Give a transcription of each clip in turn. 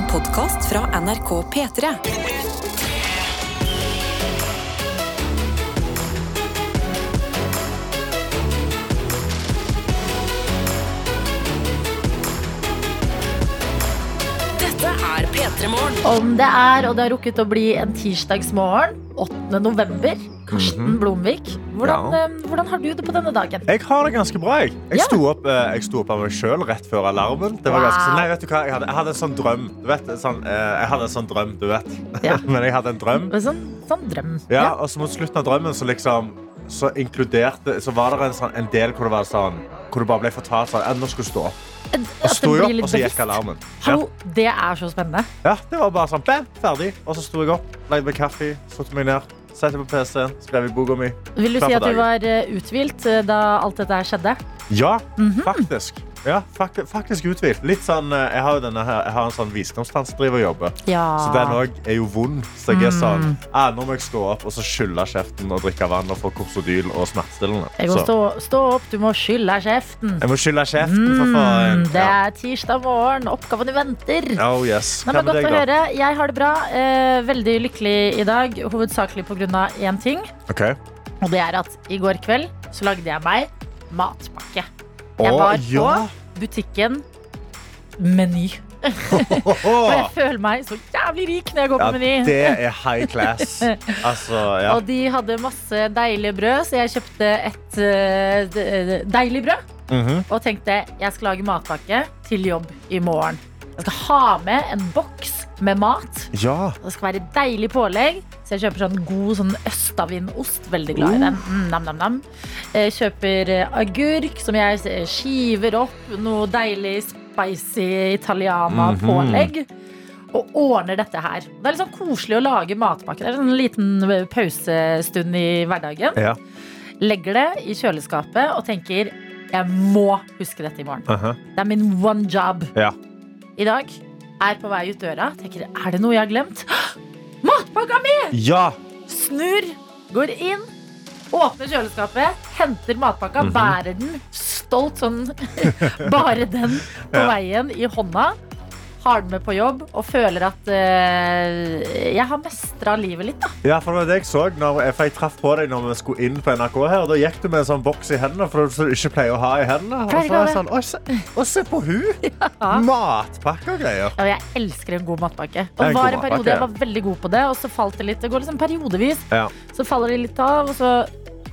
En podkast fra NRK P3. Dette er P3 Morgen. Om det er, og det har rukket å bli en tirsdagsmorgen, 8. november. Karsten Blomvik, hvordan, Ja. eh, hvordan har du det på denne dagen? Jeg har det ganske bra. Jeg, jeg Ja. sto opp, eh, jeg sto opp av meg sjøl rett før alarmen. Det var Wow. ganske sånn, nei, vet du hva? Jeg hadde, jeg hadde en sånn drøm. Du vet, sånn, eh, jeg hadde en sånn drøm, du vet. Ja. Men jeg hadde en drøm. Sånn, sånn drøm. Ja, og så mot slutten av drømmen så liksom så inkluderte Så var det en, sånn, en del hvor det var sånn Hvor du bare ble fortalt sånn Nå skal du stå opp. Og sto opp, og så gikk alarmen. Hallo, det er så spennende. ja, Det var bare sånn bam, ferdig. Og så sto jeg opp, lagde meg kaffe, satte meg ned, satte på PC-en, skrev i boka mi. Vil du si at du var eh, uthvilt eh, da alt dette skjedde? Ja, Mhm. faktisk. Ja, fakt, faktisk uthvilt. Litt sånn, eh, jeg har jo denne her, jeg har en sånn visdomstann driver og jobber. Ja. Så den òg er jo vond. Så jeg er Mm. sånn ah, Nå må jeg stå opp og så skylle kjeften og drikke vann og få korsodyl og smertestillende. Jeg må stå, stå opp, du må skylle kjeften. jeg må skylle kjeften, for faen. Ja. det er tirsdag morgen, oppgavene venter. Oh, yes. Nei, men Godt å deg, da? høre. Jeg har det bra. Eh, veldig lykkelig i dag. Hovedsakelig pga. én ting. Okay. Og det er at i går kveld så lagde jeg meg matpakke. Jeg var var ja. på butikken Meny. Og jeg føler meg så jævlig rik når jeg går Ja, på Meny. det er high class. Altså, ja. Og de hadde masse deilige brød, så jeg kjøpte et eh, deilig brød. Mhm. Og tenkte jeg skal lage matpakke til jobb i morgen. Jeg skal ha med en boks med mat. ja. Det skal være deilig pålegg. Så jeg kjøper sånn god sånn østavindost. Veldig glad i den. Mm, nam, nam, nam. Jeg kjøper eh, agurk som jeg eh, skiver opp. Noe deilig spicy italiana-pålegg. Og ordner dette her. Det er litt sånn koselig å lage matpakke. Det er sånn en liten eh, pausestund i hverdagen. ja. Legger det i kjøleskapet og tenker jeg må huske dette i morgen. aha. Det er min one job. Ja. I dag er på vei ut døra. Tenker, er det noe jeg har glemt? Matpakka mi! ja. Snur, går inn, åpner kjøleskapet, henter matpakka, Mhm. bærer den stolt sånn bare den på Ja. veien i hånda. Har den med på jobb og føler at uh, jeg har mestra livet litt, da. Ja, for det var det jeg så når, for jeg traff på deg når vi skulle inn på NRK her. og Da gikk du med en sånn boks i hendene, for du ikke pleier å ha i hendene. Og så var jeg sånn, å, se, å, se på hun! Matpakke og greier. Ja, jeg elsker en god matpakke. Og en var en periode matpakke, jeg var veldig god på det, og så falt det litt. Det går liksom periodevis. Ja. Så faller det litt av, og så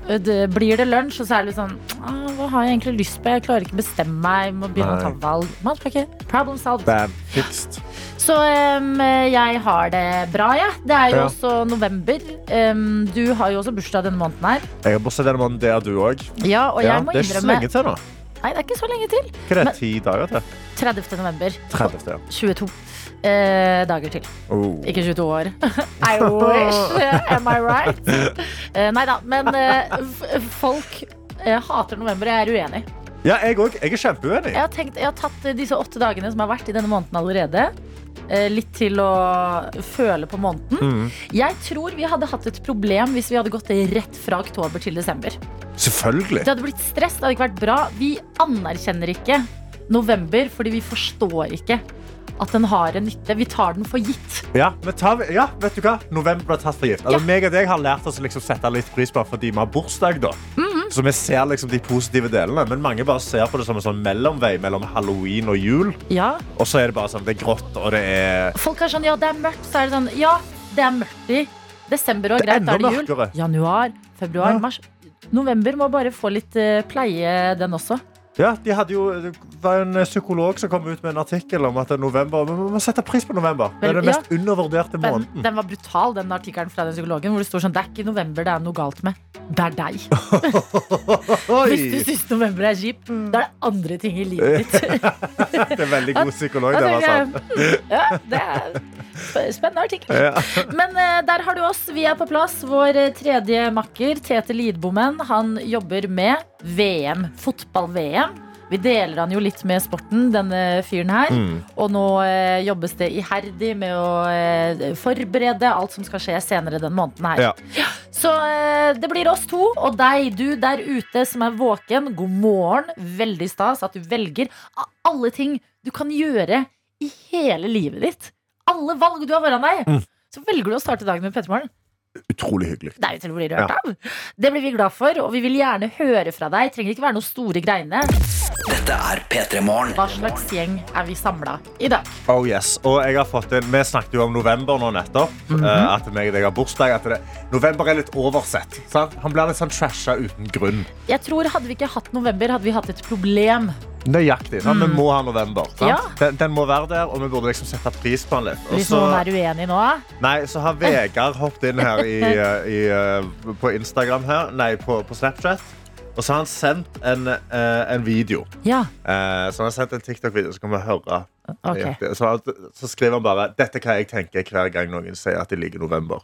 det, blir det lunsj, og så er det litt sånn ah, Hva har jeg egentlig lyst på? Jeg klarer ikke å bestemme meg. Må begynne å ta valg. Matpakke. Problem solved. Bam. Fixed. Så um, jeg har det bra, jeg. Ja. Det er jo Ja. også november. Um, du har jo også bursdag denne måneden her. Jeg har bursdag denne måneden, det har du òg. Ja, og Ja, jeg må det er ikke så lenge til nå. Nei, det er ikke så lenge til. Hva er det, ti dager til? 30. november. 30. Ja. 22 eh, dager til. Oh. Ikke 22 år. I wish. Am I right? Eh, nei da, men eh, f- folk eh, hater november. Jeg er uenig. Ja, jeg òg. Jeg er kjempeuenig. Jeg har, tenkt, jeg har tatt eh, disse åtte dagene som har vært i denne måneden allerede. eh, Litt til å føle på måneden. Mm. Jeg tror vi hadde hatt et problem hvis vi hadde gått rett fra oktober til desember. Selvfølgelig. Det hadde blitt stress, det hadde ikke vært bra. Vi anerkjenner ikke november fordi vi forstår ikke at den har en nytte. Vi tar den for gitt. Ja, men ta, ja, vet du hva? November ble tatt for gitt. Altså, Ja. meg og deg har lært oss å liksom sette litt pris på fordi vi har bursdag. da. Mhm. Så vi ser liksom de positive delene, men mange bare ser på det som en sånn mellomvei mellom halloween og jul. Ja, Og så er det bare sånn, det er grått, og det er Folk er sånn, ja, det er mørkt. Så er det sånn, ja, det er mørkt i desember og greit, da er det jul. mørkere. Januar, februar, mars. November må bare få litt eh, pleie, den også. Ja, de hadde jo, Det var en psykolog som kom ut med en artikkel om at det er november Vi må sette pris på november. Det er den mest mest undervurderte måneden. den var brutal, den artikkelen fra den psykologen, hvor det står sånn, det er ikke november det er noe galt med. Det er deg. Hvis du syns november er kjip, da er det andre ting i livet ditt. Det er veldig god psykolog. Det var sant. mm, Ja, det er spennende artikkel. Ja. Men uh, der har du oss. Vi er på plass. Vår eh, tredje makker, Tete Lidbommen, han jobber med VM. Fotball-VM. Vi deler han jo litt med sporten, denne fyren her. Mm. Og nå eh, jobbes det iherdig med å eh, forberede alt som skal skje senere den måneden her. Ja. Så eh, det blir oss to og deg, du der ute som er våken. God morgen. Veldig stas at du velger av alle ting du kan gjøre i hele livet ditt. alle valg du har foran deg, Mm. så velger du å starte dagen med P3morgen. Utrolig hyggelig. Det er bli rørt av. Det blir vi glad for, og vi vil gjerne høre fra deg. Trenger ikke være noen store greiene. Dette er P3 Morgen. Hva slags gjeng er vi samla i dag? Oh yes, og jeg har fått en, Vi snakket jo om november nå nettopp. Mm -hmm. At meg og deg har bursdag. At det, november er litt oversett. Sant? Han blir litt sånn trasha uten grunn. Jeg tror Hadde vi ikke hatt november, hadde vi hatt et problem. Nøyaktig. Mm. Vi må ha november. Sant? Ja. Den, den må være der, og vi burde liksom sette pris på den litt. Også, Hvis noen er uenig nå. Nei, så har Vegard hoppet inn her i, eh, i, eh, på Instagram her. Nei, på, på Snapchat. Og så har han sendt en, eh, en video. Ja, Eh, så han har sendt en TikTok-video, så kan vi høre. ok nøyaktig. Så, så skriver han bare Dette er hva jeg tenker hver gang noen sier at de liker november.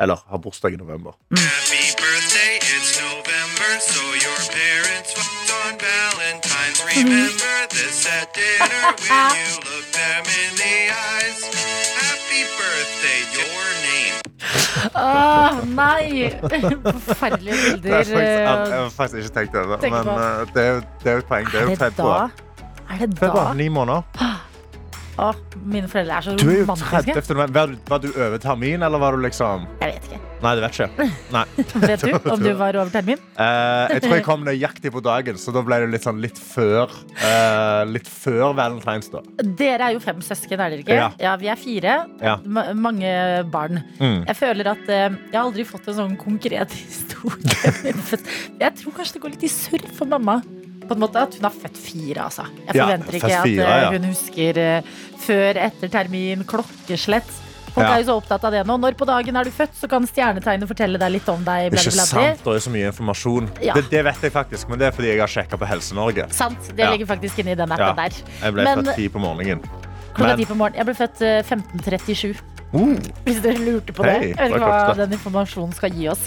Eller har bursdag i november. Happy birthday, it's November, so your parents fucked on Valentine's. Remember this at dinner when you look them in the eyes. Happy birthday, your Åh, nei! Forferdelige Det har bilder. jeg faktisk, jeg eh, har faktisk ikke tenkt over. Tenk Men eh, det, er det er jo et poeng. Det er jo februar. da? Er det Februar. Ni måneder. Åh, mine foreldre er så Du er jo romantiske. 30. november. Var du- Var du over termin, eller var du liksom Jeg vet ikke. Nei, det vet jeg ikke. Nei. Vet du om du var over termin? Eh, jeg tror jeg kom nøyaktig på dagen, så da ble det litt sånn litt før eh, Litt før Valentine's, da. Dere er jo fem søsken, er dere ikke? Ja. vi er fire. Ja. Ma mange barn. Mm. Jeg føler at eh, jeg har aldri fått en sånn konkret historie. jeg tror kanskje det går litt i surr for mamma. På en måte at Hun har født fire, altså. Jeg Ja, forventer ikke at fire, eh, ja. hun husker eh, før, etter termin, klokkeslett. Folk Ja. er jo så opptatt av det nå. Når på dagen er du født, så kan stjernetegnet fortelle deg litt om deg. Bla, Ikke bla, bla. sant? Det er så mye informasjon. Ja. Det, det vet jeg faktisk, men det er fordi jeg har sjekka på Helse-Norge. Sant, det Ja. ligger faktisk inni den Ja. appen der. Jeg ble Men- født ti på morgenen. Klokka ti på morgenen. Jeg ble født eh, 15.37. Uh, Hvis dere lurte på Hei, det. Jeg vet ikke hva den informasjonen skal gi oss.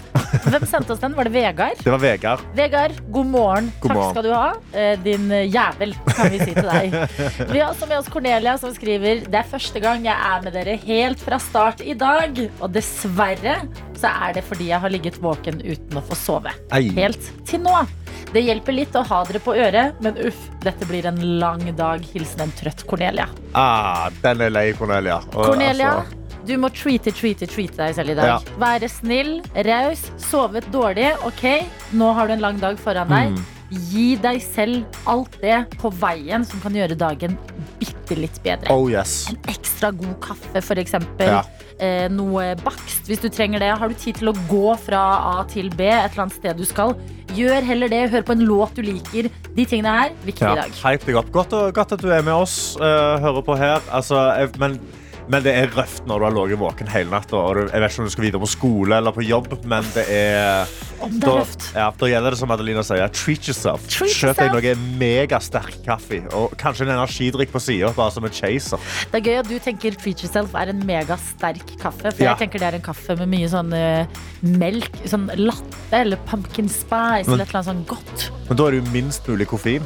Hvem sendte oss den? Var det Vegard? det var Vegard. Vegard, god morgen. God Takk morgen. skal du ha. Eh, Din eh, jævel, kan vi si til deg. Vi har også med oss Cornelia, som skriver Det er første gang jeg er med dere helt fra start i dag. Og dessverre så er det fordi jeg har ligget våken uten å få sove. Ei. Helt til nå. Det hjelper litt å ha dere på øret, men uff, dette blir en lang dag. Hilsen en trøtt Cornelia. Ah, den er lei, Cornelia. Og, Cornelia, altså, du må treate, treate, treate deg selv i dag. Ja. Være snill, raus, sovet dårlig. Ok, nå har du en lang dag foran deg. Mm. Gi deg selv alt det på veien som kan gjøre dagen bitte litt bedre. oh yes. Ekstra god kaffe, for eksempel. Ja. Eh, noe bakst, hvis du trenger det. Har du tid til å gå fra A til B, et eller annet sted du skal, gjør heller det. Hør på en låt du liker. De tingene her, viktig Ja, i dag. Deg opp. Godt, godt at du er med oss. eh, hører på her. Altså, men, men det er røft når du har ligget våken hele natta. Jeg vet ikke om du skal videre på skole eller på jobb, men det er Om det er røft. ja, da gjelder det som Adelina sier. Treat yourself. Treat Kjøp deg noe megasterk kaffe og kanskje en energidrikk på sida, bare som en chaser. Det er gøy at du tenker Treat Yourself er en megasterk kaffe. For Ja. jeg tenker det er en kaffe med mye sånn uh, melk, sånn latte eller pumpkin spice Men- eller et eller annet sånn godt. Men da er det jo minst mulig koffein.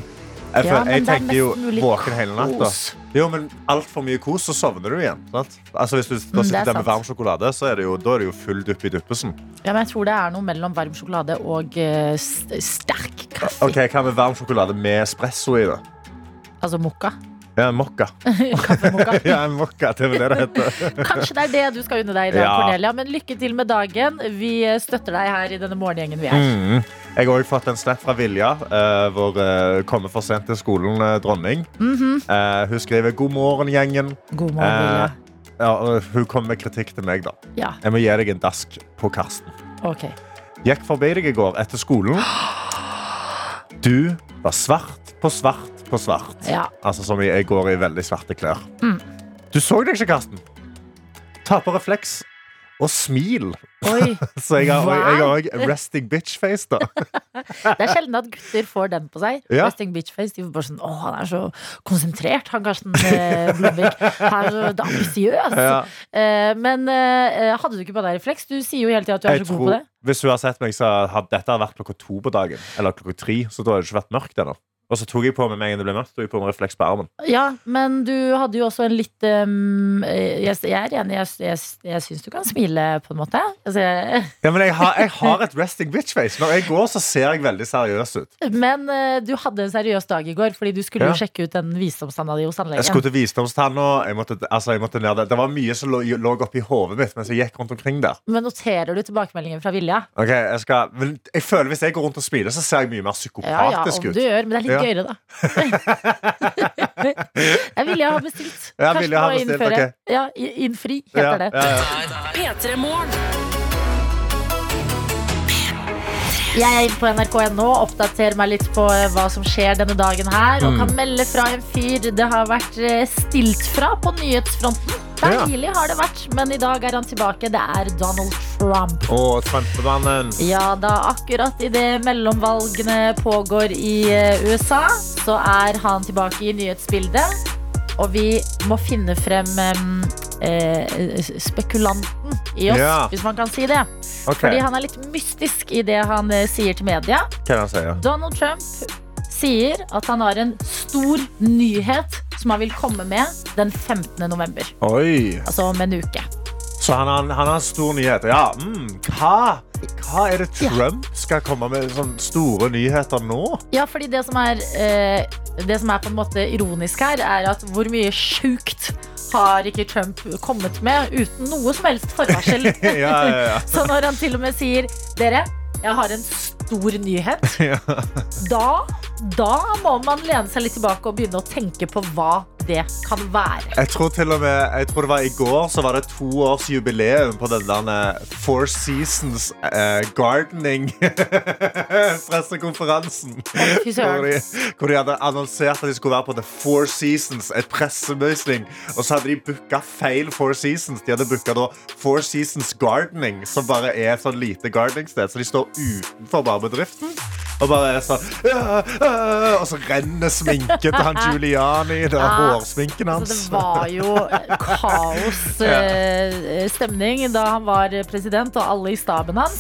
Jeg, Ja, jeg er tenker jo våken hele natta. Jo, men altfor mye kos, så sovner du igjen. Sant? Altså, hvis du da Mm, er sitter der med varm sjokolade, så er det jo, da er det jo full dupp i duppesen. Ja, men jeg tror det er noe mellom varm sjokolade og uh, sterk kaffe. Ok, Hva med varm sjokolade med espresso i det? Altså mokka. Ja, mokka. Kaffemokka. Ja, mokka, det er det det heter. Kanskje det er det du skal unne deg i dag, Ja. Cornelia. Men lykke til med dagen. Vi støtter deg her i denne morgengjengen vi er. Mm. Jeg har også fått en snap fra Vilja, uh, hvor uh, kommer for sent til skolen uh, dronning. -hmm. uh, hun skriver 'God morgen, gjengen'. God morgen, Vilja. Eh, ja, hun kommer med kritikk til meg, da. Ja, Jeg må gi deg en dask på Karsten. Okay. Gikk forbi deg i går etter skolen. Du var svart på svart på svart. Ja. Altså som i jeg går i veldig svarte klær. Mm. Du så deg ikke, Karsten. Ta på refleks og smil. Oi. Så jeg har òg resting bitch-face, da. Det er sjelden at gutter får den på seg. Ja. Resting bitch-face. De får bare sånn Å, han er så konsentrert, han Karsten eh, Blomvik. Han er så ambisiøs. Ja. Eh, men eh, hadde du ikke på deg refleks? Du sier jo hele tida at du er Jeg så god tror, på det. hvis hun har sett meg, så hadde dette vært klokka to på dagen. Eller klokka tre, så da har det ikke vært mørkt ennå. Og så tok jeg på meg med en gang det ble mørkt, tok jeg på meg refleks på armen. Ja, men du hadde jo også en litt um, Jeg, jeg er enig, jeg, jeg, jeg syns du kan smile, på en måte. Altså, Ja, men jeg har, jeg har et resting bitch face. Når jeg går, så ser jeg veldig seriøs ut. men uh, du hadde en seriøs dag i går, fordi du skulle Ja. jo sjekke ut den visdomstanna di hos Jeg skulle til visdomstanna. Jeg måtte, altså, jeg måtte ned der. Det var mye som lå, lå oppi hodet mitt mens jeg gikk rundt omkring der. Men noterer du tilbakemeldingen fra Vilja? Ok, jeg skal, men jeg føler Hvis jeg går rundt og smiler, så ser jeg mye mer Ja, ja, psykopatisk om ut. du gjør, men det er litt Ja. Gøyere, da. jeg Vilja ha bestilt. Ja, Vilja må bestilt, innføre. ok. Ja, innfri, heter Ja, det. ja, ja. Jeg er inne på nrk.no, oppdaterer meg litt på eh, hva som skjer denne dagen her. Mm. Og kan melde fra en fyr det har vært eh, stilt fra på nyhetsfronten. Deilig har det vært, men i dag er han tilbake. Det er Donald Trump. Og Trumpemannen. Ja, da akkurat idet mellomvalgene pågår i eh, USA, så er han tilbake i nyhetsbildet. Og vi må finne frem eh, spekulanten i oss, Ja. hvis man kan si det. Okay. Fordi han er litt mystisk i det han eh, sier til media. Hva han sier? Donald Trump sier at han har en stor nyhet som han vil komme med den 15. november. Oi! Altså om en uke. Så han, har- han har en stor nyhet. Ja, mm, hva, hva er det Trump skal komme med sånne store nyheter nå? Ja, fordi det som er eh, Det som er på en måte ironisk her, er at hvor mye sjukt har ikke Trump kommet med uten noe som helst forvarsel. Ja, ja, ja. Så når han til og med sier Dere, jeg har en stor nyhet. Ja. Da, da må man lene seg litt tilbake og begynne å tenke på hva det kan være. Jeg tror til og med Jeg tror det var i går så var det to års jubileum på den der eh, Four Seasons uh, Gardening pressekonferansen. Hvor, de- hvor de hadde annonsert at de skulle være på The Four Seasons, et pressemøysling. Og så hadde de booka feil Four Seasons. De hadde booka Four Seasons Gardening, som bare er et sånn lite gardeningssted. Så de står utenfor bare bedriften. Og bare er sånn ja, ja, Og så renner sminken til han Giuliani. Det er Ja. hårsminken Så hans. det var jo kaos eh, stemning da han var president, og alle i staben hans.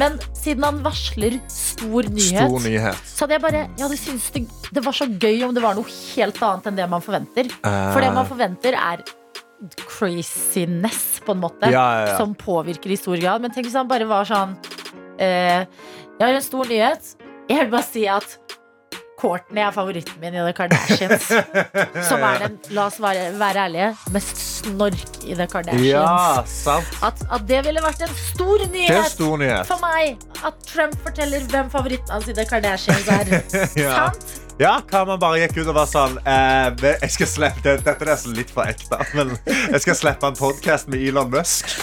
Men siden han varsler stor nyhet, Stor nyhet. så hadde jeg bare ja, det, det, det var så gøy om det var noe helt annet enn det man forventer. For det man forventer, er craziness, på en måte, som påvirker i stor grad. Men tenk hvis han bare var sånn eh, Jeg har en stor nyhet. Jeg vil bare si at Courtney er favoritten min i The Kardashians. Som er den, la oss være, være ærlige, mest snork i The Kardashians. Ja, sant. At, at det ville vært en stor nyhet en stor nyhet. for meg. At Trump forteller hvem favoritten hans i The Kardashians er. Ja. Sant? Ja, hva man bare gikk ut og var sånn eh, jeg skal slippe, det, Dette er litt for ekte, men jeg skal slippe en podkast med Elon Musk.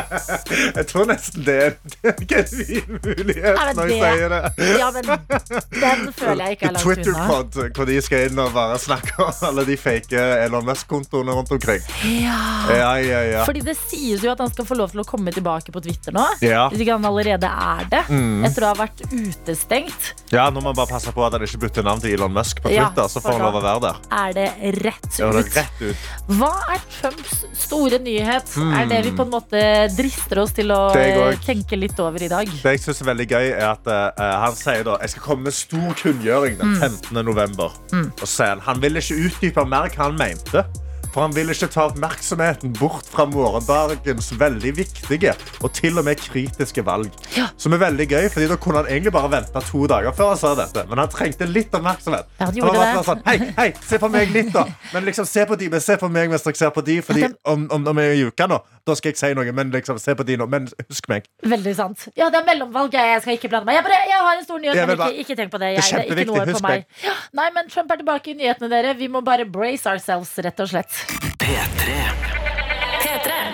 jeg tror nesten det er en genuin mulighet Ja, når jeg det- sier det. Ja, men den føler jeg ikke er langt unna. Twitter-pod, hvor de skal inn og bare snakke om alle de fake Elon Musk-kontoene rundt omkring. Ja. Ja, ja, ja. Fordi det sies jo at han skal få lov til å komme tilbake på Twitter nå. Ja. Hvis ikke han allerede er det. Mm. Etter å ha vært utestengt, ja, Nå må man bare passe på at han ikke bytter navn til Elon Musk på Ja, så får han lov å være der. er det rett Ja, det ut. er rett ut. Hva er Trumps store nyhet? Er det vi på en måte drister oss til å Hmm. Det tenke litt over i dag? Det jeg synes er veldig gøy er at uh, Han sier da Jeg skal komme med stor kunngjøring den 15. november Og så sier han Han ville ikke utdype mer hva han mente For han ville ikke ta oppmerksomheten bort fra morgendagens veldig viktige og til og med kritiske valg. Ja. Som er veldig gøy, fordi da kunne han egentlig bare vente to dager før han sa dette. Men han trengte litt oppmerksomhet. Ja, han var bare. Sånn, hei, hei, se på meg litt da. Men liksom, se på de, men se på meg mens dere ser på de. Fordi det- om, om, om en uke nå, da skal jeg si noe, men liksom, se på de nå. Men husk meg. Veldig sant. Ja, det er mellomvalg. Jeg jeg skal ikke blande meg. Jeg, bare, jeg har en stor nyhet, men ikke, ikke tenk på det. Det er Jeg, det er ikke kjempeviktig. noe Husk meg. Ja, nei, men Trump er tilbake i nyhetene, dere. Vi må bare brace ourselves, rett og slett. P3.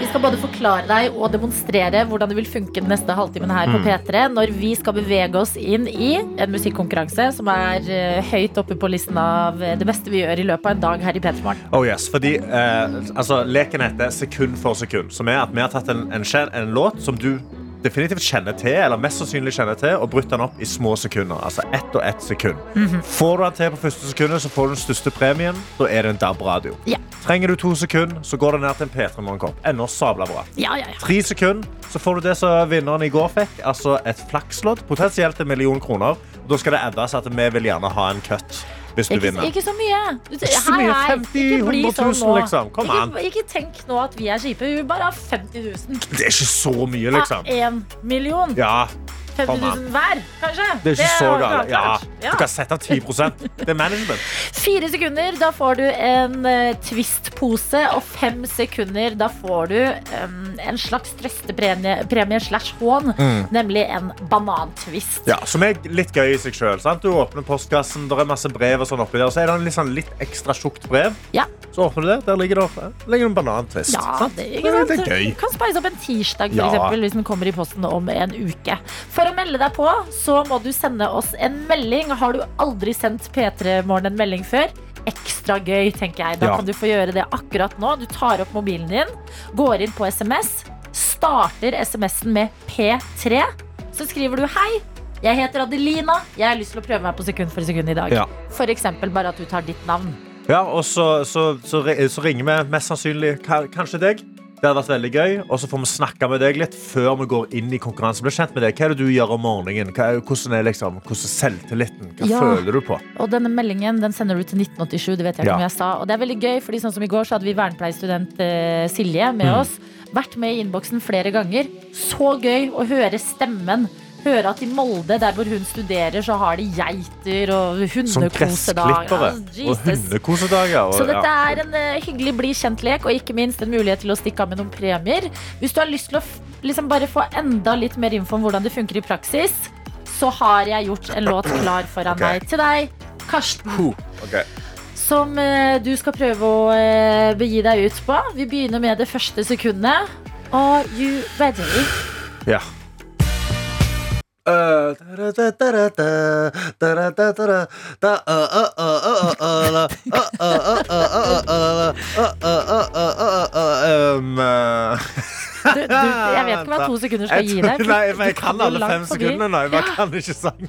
Vi skal både forklare deg og demonstrere hvordan det vil funke den neste halvtimen her på P3 når vi skal bevege oss inn i en musikkonkurranse som er eh, høyt oppe på listen av eh, det beste vi gjør i løpet av en dag her i P3 Morgen. Oh yes, fordi eh, altså, Leken heter Sekund for sekund. Som er at vi har tatt en, en, skjel- en låt som du definitivt kjenner til, eller mest sannsynlig kjenner til, og brutt den opp i små sekunder. Altså ett og ett sekund. Får du den til på første sekundet, så får du den største premien. Da er det en DAB-radio. Ja. Trenger du to sekunder, så går det ned til en P3 Morgenkopp. Ennå sabla bra. Ja, ja, ja. Tre sekunder, så får du det som vinneren i går fikk. Altså et flakslodd. Potensielt en million kroner. Da skal det eddes at vi vil gjerne ha en cut hvis du Ikke, vinner. ikke så mye. Ikke så mye. 50 ikke bli 100 000, sånn liksom. Kom an. Ikke, ikke tenk nå at vi er kjipe. Vi vil bare ha 50 000. Det er ikke så mye, liksom. Ja, en million. Ja, 50 000 hver, kanskje. det er ikke så galt. Ja, ja. du kan sette av 10 Det er management. Fire sekunder, da får du en uh, Twist-pose. Og fem sekunder, da får du um, en slags trøstepremie premie slash hån. Mm. Nemlig en banantvist. Ja, som er litt gøy i seg sjøl. Du åpner postkassen, det er masse brev, og sånn oppi der, så er det en litt, sånn, litt ekstra tjukt brev. Ja. Så åpner du det, der ligger det, der ligger en banantvist. Ja, det, det er gøy. Du kan spise opp en tirsdag for eksempel, hvis den kommer i posten om en uke. For å melde deg på, så må du sende oss en melding. Har du aldri sendt P3 Morgen en melding før? Ekstra gøy, tenker jeg. Da Ja. kan du få gjøre det akkurat nå. Du tar opp mobilen din, går inn på SMS, starter SMS-en med P3. Så skriver du hei. Jeg heter Adelina. Jeg har lyst til å prøve meg på sekund for sekund i dag. Ja. For eksempel bare at du tar ditt navn. Ja, og så, så, så, så ringer vi mest sannsynlig kanskje deg. Det hadde vært veldig gøy, og så får vi snakke med deg litt før vi går inn i konkurransen. Bli kjent med deg. Hva er det du gjør om morgenen? Er- hvordan er liksom, hvordan selvtilliten? Hva Ja. føler du på? Og denne meldingen den sender du til 1987. Det vet jeg ikke Ja. om jeg sa. Og det er veldig gøy, fordi sånn som i går så hadde vi vernepleierstudent eh, Silje med Mm. oss. Vært med i innboksen flere ganger. Så gøy å høre stemmen. Høre at i Molde, der hvor hun studerer, så har de geiter og Som Ja, og hundekosedager. Og, Så dette er en uh, hyggelig bli kjent-lek, og ikke minst en mulighet til å stikke av med noen premier. Hvis du har lyst til å liksom bare få enda litt mer info om hvordan det funker i praksis, så har jeg gjort en låt klar foran okay. meg til deg, Karsten. Okay. Som eh, du skal prøve å eh, begi deg ut på. Vi begynner med det første sekundet. Are you ready? Ja. Du, du, jeg vet ikke hva to sekunder skal gi deg. Nei, men jeg kan alle fem sekundene nå. Jeg bare kan ikke sangen.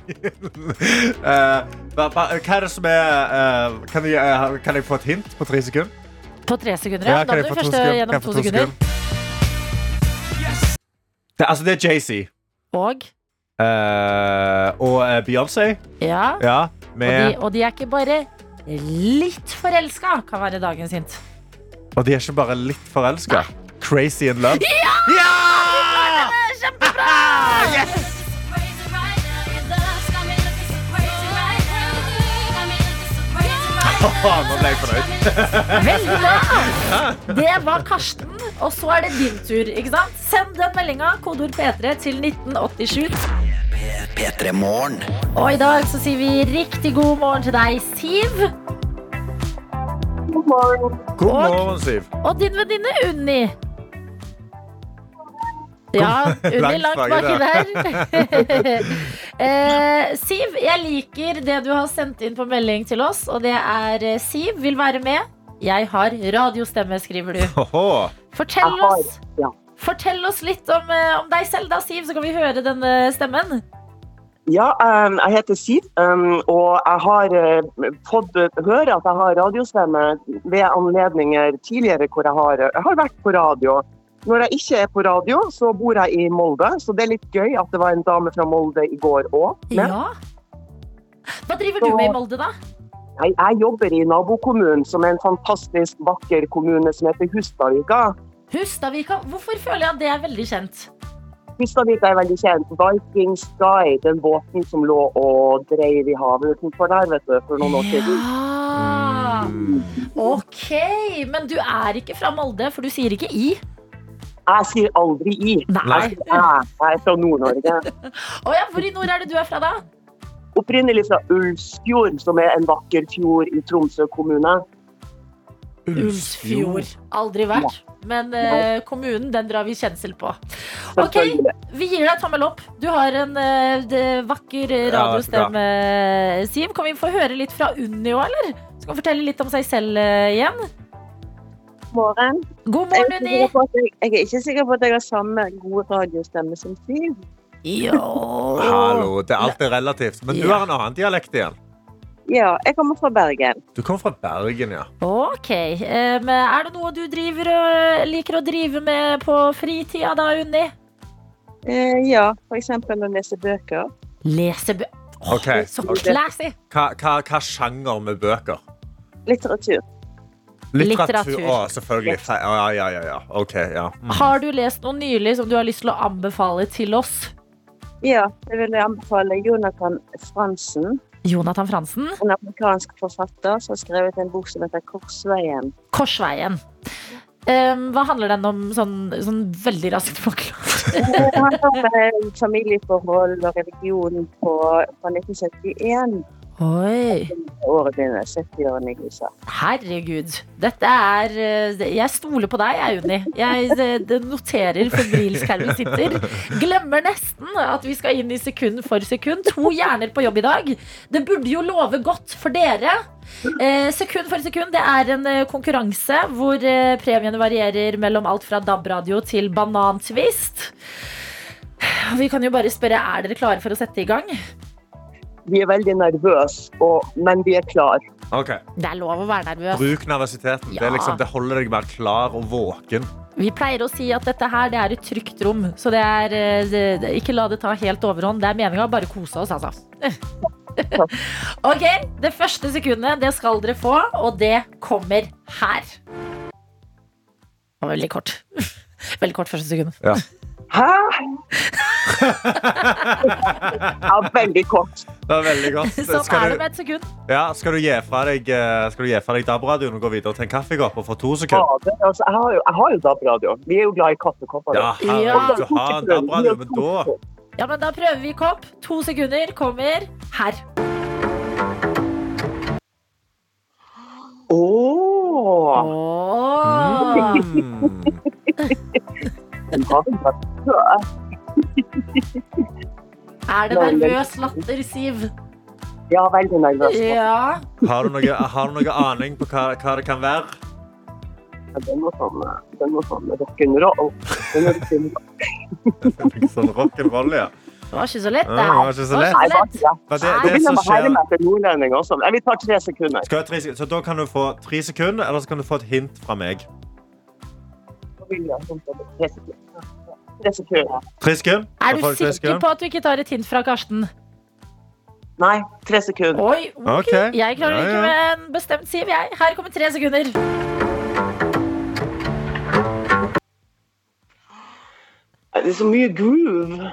Uh, hva, er det som er uh, kan, jeg, uh, kan jeg få et hint på tre sekunder? På tre sekunder, ja. Da må du først? Gjennom to sekunder. Det, altså, det er Jay-Z Og uh, og uh, Beyoncé. ja. Ja, Og de, og de er ikke bare litt forelska, kan være dagens hint. og de er ikke bare litt forelska. Crazy in love. Ja! Åh, nå ble jeg fornøyd. Veldig bra! Det var Karsten, og så er det din tur. ikke sant? Send den meldinga, kodeord P3, til 1987. P3 Morgen. Og i dag så sier vi riktig god morgen til deg, Siv. God morgen, God morgen, Siv. Og din venninne Unni. Ja, Unni Langt baki der. eh, Siv, jeg liker det du har sendt inn på melding til oss, og det er eh, Siv vil være med. Jeg har radiostemme, skriver du. Fortell oss, fortell oss litt om, eh, om deg selv, da, Siv, så kan vi høre denne stemmen. Ja, jeg heter Siv, og jeg har uh, fått høre at jeg har radiostemme ved anledninger tidligere hvor jeg har, jeg har vært på radio. Når jeg ikke er på radio, så bor jeg i Molde, så det er litt gøy at det var en dame fra Molde i går òg. Ja. Hva driver du med i Molde, da? Jeg, jeg jobber i nabokommunen, som er en fantastisk vakker kommune som heter Hustadvika. Hustadvika. Hvorfor føler jeg at det er veldig kjent? Hustadvika er veldig kjent. Viking Sky, den båten som lå og dreiv i havet utenfor der vet du, for noen år siden. Ja. Ok, men du er ikke fra Molde, for du sier ikke i. Jeg sier aldri i. Nei. Jeg, jeg er fra Nord-Norge. oh, ja, hvor i nord er det du er fra, da? Opprinnelig fra Ulsfjord, som er en vakker fjord i Tromsø kommune. Ulsfjord. Aldri vært. Men eh, kommunen, den drar vi kjensel på. Ok, vi gir deg tommel opp. Du har en eh, vakker eh, radiostemme, Siv. Kan vi få høre litt fra Unni òg, eller? Skal hun fortelle litt om seg selv eh, igjen? morgen. God Jeg morgen, er, Unni. sikker på at jeg, jeg er ikke sikker på at jeg har samme gode radiostemme som Siv. Jo. Hallo, det er alltid relativt. Men du Ja. har en annen dialekt igjen. Ja, jeg kommer fra Bergen. Du kommer fra Bergen, ja. Ok. Um, er det noe du driver liker å drive med på fritida da, Unni? Uh, ja, eksempel å lese bøker. Lese bøker? Oh, Ok, Så classy. Hva, hva, hva sjanger med bøker? Litteratur. Litteratur. Å, selvfølgelig. Ja, ja, ja, ja. Ok, ja. Mm. Har du lest noe nylig som du har lyst til å anbefale til oss? Ja, det vil jeg anbefale Jonathan Fransen. Jonathan Fransen, En amerikansk forfatter som har skrevet en bok som heter Korsveien. Korsveien. Um, hva handler den om sånn, sånn veldig raskt forklart? Eh, familieforhold og religion på, fra 1971. Oi. Året begynner 70-årene i. Herregud. Dette er eh, Jeg stoler på deg, jeg, Unni. Jeg eh, noterer febrilsk her vi sitter. Glemmer nesten at vi skal inn i sekund for sekund. To hjerner på jobb i dag. Det burde jo love godt for dere. Eh, sekund for sekund det er en eh, konkurranse hvor premiene varierer mellom alt fra DAB-radio til banantvist. Vi kan jo bare spørre, er dere klare for å sette i gang? Vi er veldig nervøse, og- men vi er klare. Okay. Det er lov å være nervøs. Bruk nervøsiteten. Det, er liksom, det holder deg bare klar og våken. Vi pleier å si at dette her det er et trygt rom, så det er eh, det, det, ikke la det ta helt overhånd. Det er meninga å bare kose oss, altså. ok, det første sekundet det skal dere få, og det kommer her. Det var veldig kort. Veldig kort første sekund. Hæ? ja, veldig kort. Det var veldig godt. Sånn er det med et sekund. ja, skal du gi fra deg, eh, skal du gi fra deg DAB-radioen og gå videre til en kaffekopp og få to sekunder? Fader, altså, jeg har jo, jeg har jo DAB-radio. Vi er jo glad i kaffekopper. Ja, herregud, du har en DAB-radio, men da Ja, men Da prøver vi kopp. To sekunder kommer her. Åh, Åh. mm. den har vi bare. Er det nervøs latter, Siv? Ja, veldig nervøs. Ja. har, du noe, har du noe aning på hva, hva det kan være? Den var sånn, den var sånn rock'n'roll. Var. Sånn rock'n'roll, ja. Det var ikke så lett, Ja, det det var ikke så lett. Det. Det, det begynner som skjer Vi tar tre sekunder. skal jeg tre, Så da kan du få tre sekunder, eller så kan du få et hint fra meg. Tre sekunder. Tre sekunder. Er du sikker på at du ikke tar et hint fra Karsten? Nei, tre sekunder. Oi, okay. Okay. Jeg klarer Ja, ikke med en bestemt Siv, jeg. Her kommer tre sekunder. Det er så mye groove.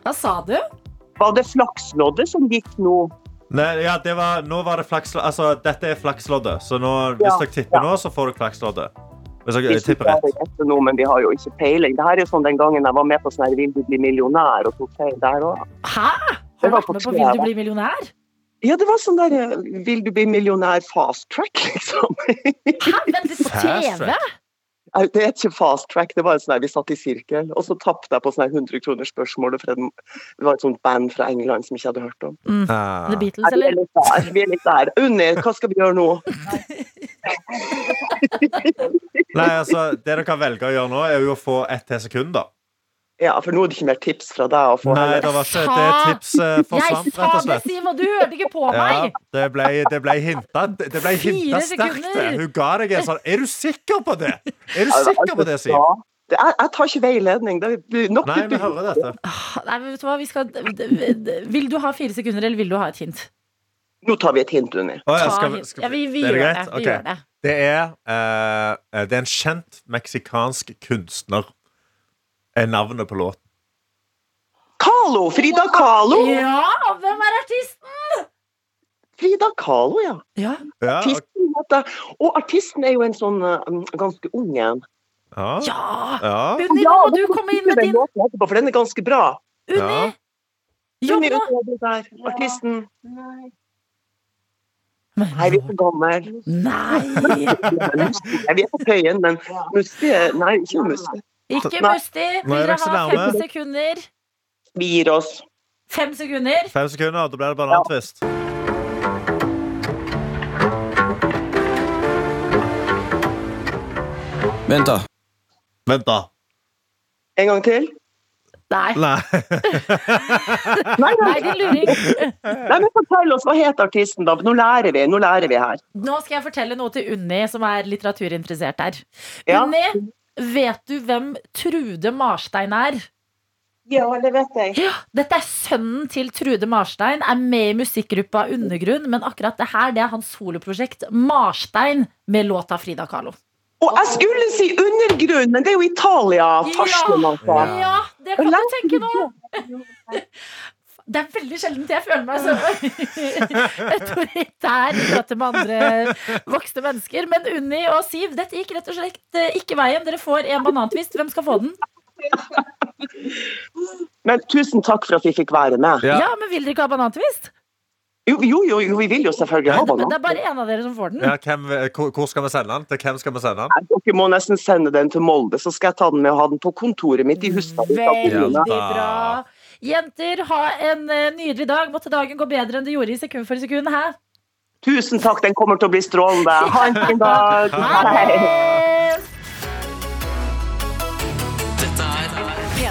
Hva sa du? Var det flaksloddet som gikk nå? Nei, ja, det var, nå var det flaksloddet. Altså, dette er flaksloddet. Så nå, hvis Ja, dere tipper ja. nå, så får dere flaksloddet. Hvis dere dere tipper rett. nå, men vi har jo ikke peiling. Det her er jo sånn den gangen jeg var med på sånn her Vil du bli millionær og tok feil der òg. Hæ? Har du vært med på Vil du bli millionær? Ja, det var sånn der eh, Vil du bli millionær fast track, liksom. Hæ? Vent litt på TV? Det er ikke fast track, det var sånn her, vi satt i sirkel. Og så tapte jeg på sånn 100 kroner spørsmålet for det var et sånt band fra England som jeg ikke hadde hørt om. Ah. The Beatles, vi er eller? litt der. Vi er litt der. Unni, hva skal vi gjøre nå? Nei, altså, det dere kan velge å gjøre nå, er jo å få ett til sekund, da. Ja, for nå er det ikke mer tips fra deg å få Nei, det var ikke det tipset Jeg forsvant, rett og det, sa det, og du hørte ikke på Ja, meg! det ble, det ble hinta Det ble hinta sterkt. Hun ga deg en sånn Er du sikker på det? Er du Ja, sikker på det, Siv? Ja. Jeg tar ikke veiledning. Det blir nok Nei, vi hører dette. Nei, men vet du hva? Vi skal... Vil du ha fire sekunder, eller vil du ha et hint? Nå tar vi et hint, Unni. Oh, ja, Ta skal, vi- hint. skal, Ja, vi, vi det er gjør det. Okay. Gjør det. Det er, uh, det er en kjent meksikansk kunstner. Er navnet på låten. Kalo! Frida Kalo. Ja, hvem er artisten? Frida Kalo, ja. Ja. Ja. Artisten og artisten er jo en sånn eh, ganske ung en. ja. ja. ja. Unni, nå må du komme inn med din låten for den er ganske bra. Unni! Ja. Jobb du der? Artisten. Men- Nei, vi er for gamle. Nei! Nei, vi er på Tøyen, men Musti er- Nei, ikke Musti. Ikke Musti. Vil dere ha fem sekunder? Vi gir oss. Fem sekunder. Fem sekunder, da blir det banantvist. Vent, da. Vent, da. En gang til. Nei. Nei. Nei, nei, Nei, din luring. nei, men Fortell oss, hva het artisten, da? Nå lærer vi nå lærer vi her. Nå skal jeg fortelle noe til Unni, som er litteraturinteressert her. Ja. Unni, vet du hvem Trude Marstein er? Ja, det vet jeg. Ja, Dette er sønnen til Trude Marstein, er med i musikkgruppa Undergrunn, men akkurat det her det er hans soloprosjekt Marstein med låta Frida Kahlo. Og jeg skulle si undergrunn, men det er jo Italia. Farsken, altså. Ja. Ja, det kan du tenke nå. Det er veldig sjelden jeg føler meg så autoritær i møte med andre voksne mennesker. Men Unni og Siv, dette gikk rett og slett eh, ikke veien. Dere får en banantvist. Hvem skal få den? Men tusen takk for at vi fikk være med. Ja. Ja, men vil dere ikke ha banantvist? Jo, jo, jo, jo vi vil jo selvfølgelig ha Det er bare én av dere som får den. Ja, hvem, hvor, hvor skal vi sende den? Til hvem skal vi sende den? Nei, Dere må nesten sende den til Molde, så skal jeg ta den med og ha den på kontoret mitt i Hustad. Veldig bra. Jenter, ha en eh, nydelig dag. Måtte dagen gå bedre enn det gjorde i sekund for sekund. Hæ? Tusen takk, den kommer til å bli strålende. Ha en fin dag. Ha Hei. det! Dette P3 Morgen.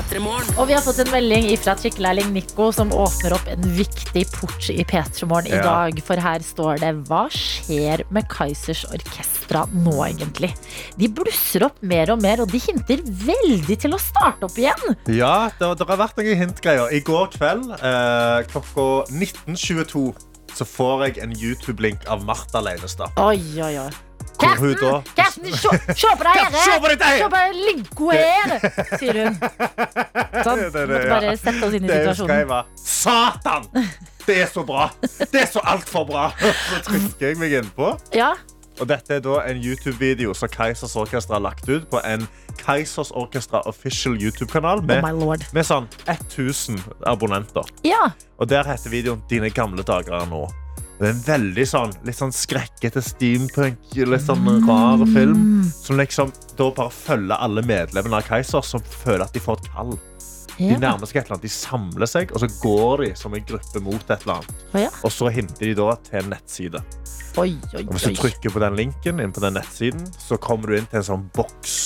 Og vi har fått en melding fra trikkelærling Nico som åpner opp en viktig port i P3 Morgen i Ja. dag. For her står det Hva skjer med Kaizers Orkestra nå, egentlig? De blusser opp mer og mer, og de hinter veldig til å starte opp igjen. Ja, det, det har vært noen hintgreier. I går kveld eh, klokka 19.22 så får jeg en YouTube-link av Martha Leinestad. Oi, oi, oi. Hvor hun da Karsten, se, se på deg her! Se på dette her! Se på linko her! Sier hun. Sånn. Måtte bare sette oss inn i situasjonen. Satan! Det er så bra! Det er så altfor bra! Så trykker jeg meg innpå. Ja, Og dette er da en YouTube-video som Keisers Orkestra har lagt ut på en Keisers Orkestra official YouTube-kanal med, oh med sånn 1000 abonnenter. Ja, Og der heter videoen 'Dine gamle dager er nå'. Det er en veldig sånn, litt sånn skrekkete steampunk, litt sånn rar film. Som liksom da bare følger alle medlemmene av Keiser som føler at de får et kall. De nærmer seg et eller annet, de samler seg, og så går de som en gruppe mot et eller annet. Oh, ja. Og så hinter de da til en nettside. Oi, oi, Og hvis du trykker på den linken inn på den nettsiden, så kommer du inn til en sånn boks.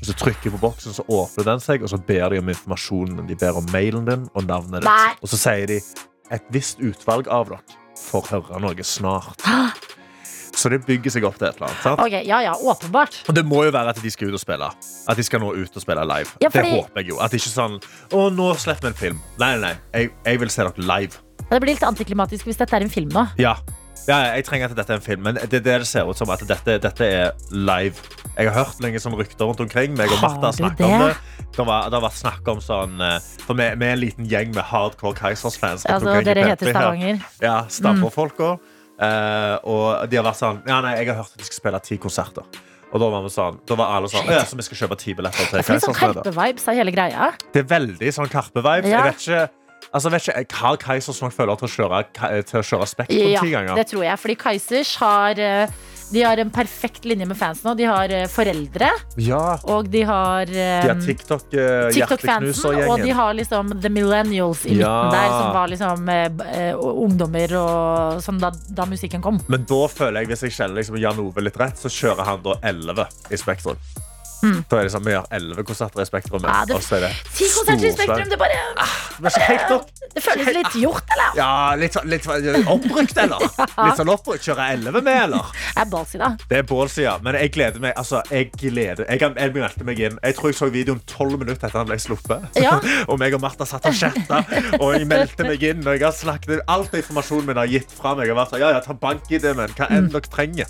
Hvis du trykker på boksen, så åpner den seg, og så ber de om informasjonen. De ber om mailen din og navnet ditt. Og så sier de et visst utvalg av dere får høre noe snart. Så det bygger seg opp til et eller annet. Sant? Ok, ja, ja, åpenbart. Og det må jo være at de skal ut og spille. At de skal nå ut og spille live. Ja, fordi- Det håper jeg jo. At ikke sånn Å, nå slipper vi en film. Nei, nei, nei. Jeg, jeg vil se dere live. Det blir litt antiklimatisk hvis dette er en film nå. Ja. Ja, jeg trenger at dette er en film, men det, det, det ser ut som at dette, dette er live. Jeg har hørt lenge som rykter rundt omkring. Meg og Martha du snakker om det? det. Det, var, det har vært snakk om sånn eh, For vi, er en liten gjeng med hardcore Keisers-fans. Altså, dere heter P3. Stavanger. Ja, Mm. Uh, og de har vært sånn Ja, nei, jeg har hørt at de skal spille ti konserter. Og da var sånn Da var alle sånn «Å Ja, så vi skal kjøpe ti billetter til er litt sånn Karpe-vibes av hele greia. Det er veldig sånn Karpe-vibes. Ja. Jeg vet ikke Altså, vet ikke, Har Kaizers nok føler til å kjøre, til å kjøre Spektrum Ja, ti ganger? det tror jeg. Fordi Kaizers har eh, De har en perfekt linje med fans nå. De har eh, foreldre, Ja. og de har um. TikTok-fansen, og de har liksom The Millennials i Ja. midten der, som var liksom uh, eh, ungdommer og sånn da, da musikken kom. Men da føler jeg, hvis jeg kjenner liksom Jan Ove litt rett, så kjører han da 11 i Spektrum. Da er det sånn, Vi gjør 11 konserter i Spektrum. Mm. Ja, det- er det Ti konserter i. Spektrum, det bare helt nok. Det føles litt gjort, eller? Ja, litt, sånn- litt sånn oppbrukt, eller? Litt sånn oppbrukt. Kjøre 11 med, eller? Det er ballsida. Det er ballsida, men jeg gleder meg. Altså, jeg gleder Jeg, jeg, jeg meg inn. Jeg tror jeg så videoen 12 minutter etter han ble sluppet. Ja. og meg og Martha satt og chatta, og jeg meldte meg inn. Og jeg har snakket Alt informasjonen min har gitt fra meg. Jeg har vært sånn, ja, ja, ta bank-ID, men hva enn dere trenger.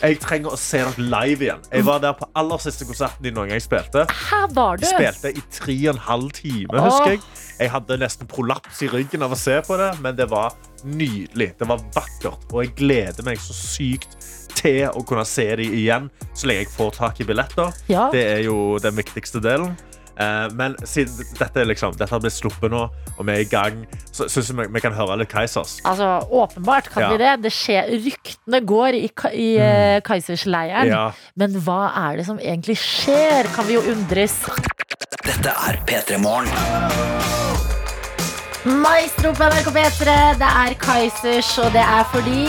Jeg trenger å se dere live igjen. Jeg var der på aller siste konserten de noen gang spilte. Her var du. De spilte i tre og en halv time, husker jeg. Jeg hadde nesten prolaps i ryggen av å se på det, men det var nydelig. Det var vakkert, og jeg gleder meg så sykt til å kunne se dem igjen så lenge jeg får tak i billetter. Ja. Det er jo den viktigste delen. Eh, Men siden dette, liksom, dette har blitt sluppet nå, og vi er i gang, så syns jeg vi, vi kan høre litt Kaisers. Altså, Åpenbart kan Ja. vi det. det skjer, ryktene går i, i mm. Keisersleiren. Ja. Men hva er det som egentlig skjer, kan vi jo undres. Dette er P3 Morgen. Maestro på NRK P3. Det er Kaizers, og det er fordi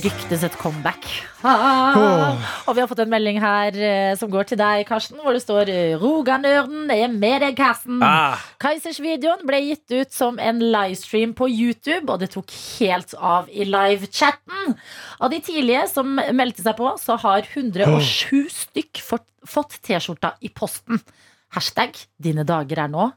ryktes et comeback. Ah. Og vi har fått en melding her eh, som går til deg, Karsten, hvor det står eh, Roganørden er med deg, Karsten. Ah. Kaizers-videoen ble gitt ut som en livestream på YouTube, og det tok helt av i livechatten. Av de tidlige som meldte seg på, så har 107 stykk fått, fått T-skjorta i posten. Hashtag 'dine dager er nå'.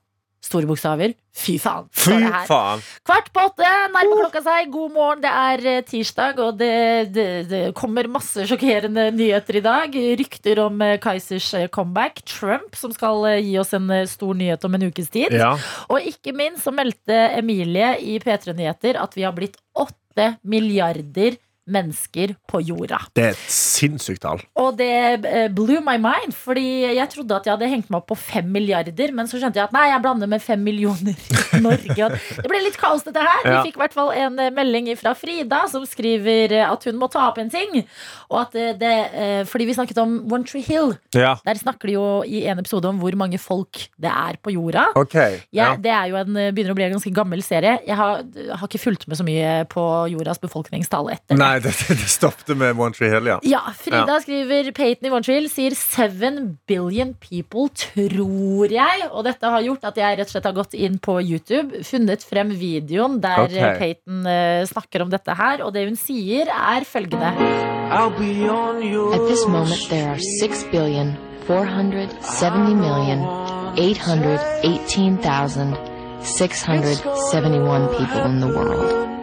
Store bokstaver. Fy faen. Fy faen. Kvart på åtte, nærmer klokka seg. God morgen, det er eh, tirsdag, og det, det, det kommer masse sjokkerende nyheter i dag. Rykter om Kaisers Kaizers eh, comeback. Trump som skal eh, gi oss en eh, stor nyhet om en ukes tid. Ja. Og ikke minst så meldte Emilie i P3 Nyheter at vi har blitt åtte milliarder mennesker på jorda. Det er et sinnssykt tall. Og det eh, blew my mind, fordi jeg trodde at jeg hadde hengt meg opp på fem milliarder, men så skjønte jeg at nei, jeg blander med fem millioner i Norge. Det ble litt kaos, dette her. Vi fikk i hvert fall en eh, melding fra Frida, som skriver eh, at hun må ta opp en ting. Og at det, fordi vi snakket om One Tree Hill. Ja. Der snakker de jo i en episode om hvor mange folk det er på jorda. OK. Ja, Det er jo en, begynner å bli en ganske gammel serie. Jeg har, har ikke fulgt med så mye på jordas befolkningstall etter Nei, det, det stoppet med One Tree Hill, ja. ja, Frida skriver Peyton i One Tree Hill sier 7 billion people, tror jeg. Og dette har gjort at jeg rett og slett har gått inn på YouTube, funnet frem videoen der Ok. eh, Peyton uh, snakker om dette her, og det hun sier, er følgende. At this moment, there are 6 billion 470 million 818,671 people in the world.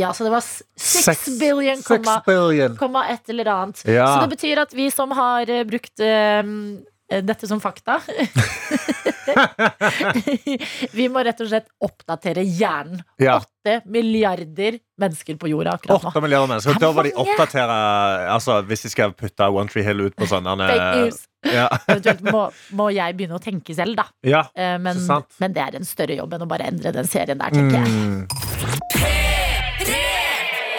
Ja, så det var s- 6 billion, Six komma, billion. komma et eller annet. Ja. Så det betyr at vi som har eh, brukt um, dette som fakta Vi må rett og slett oppdatere hjernen. Ja. 8 milliarder mennesker på jorda akkurat nå. 8 milliarder mennesker. Det er Da var de oppdatere altså, Hvis de skal putte One Tree Hill ut på sånne Fake news. Ja. Eventuelt må, må jeg begynne å tenke selv, da. ja. Eh, Men, men det er en større jobb enn å bare endre den serien der, tenker jeg.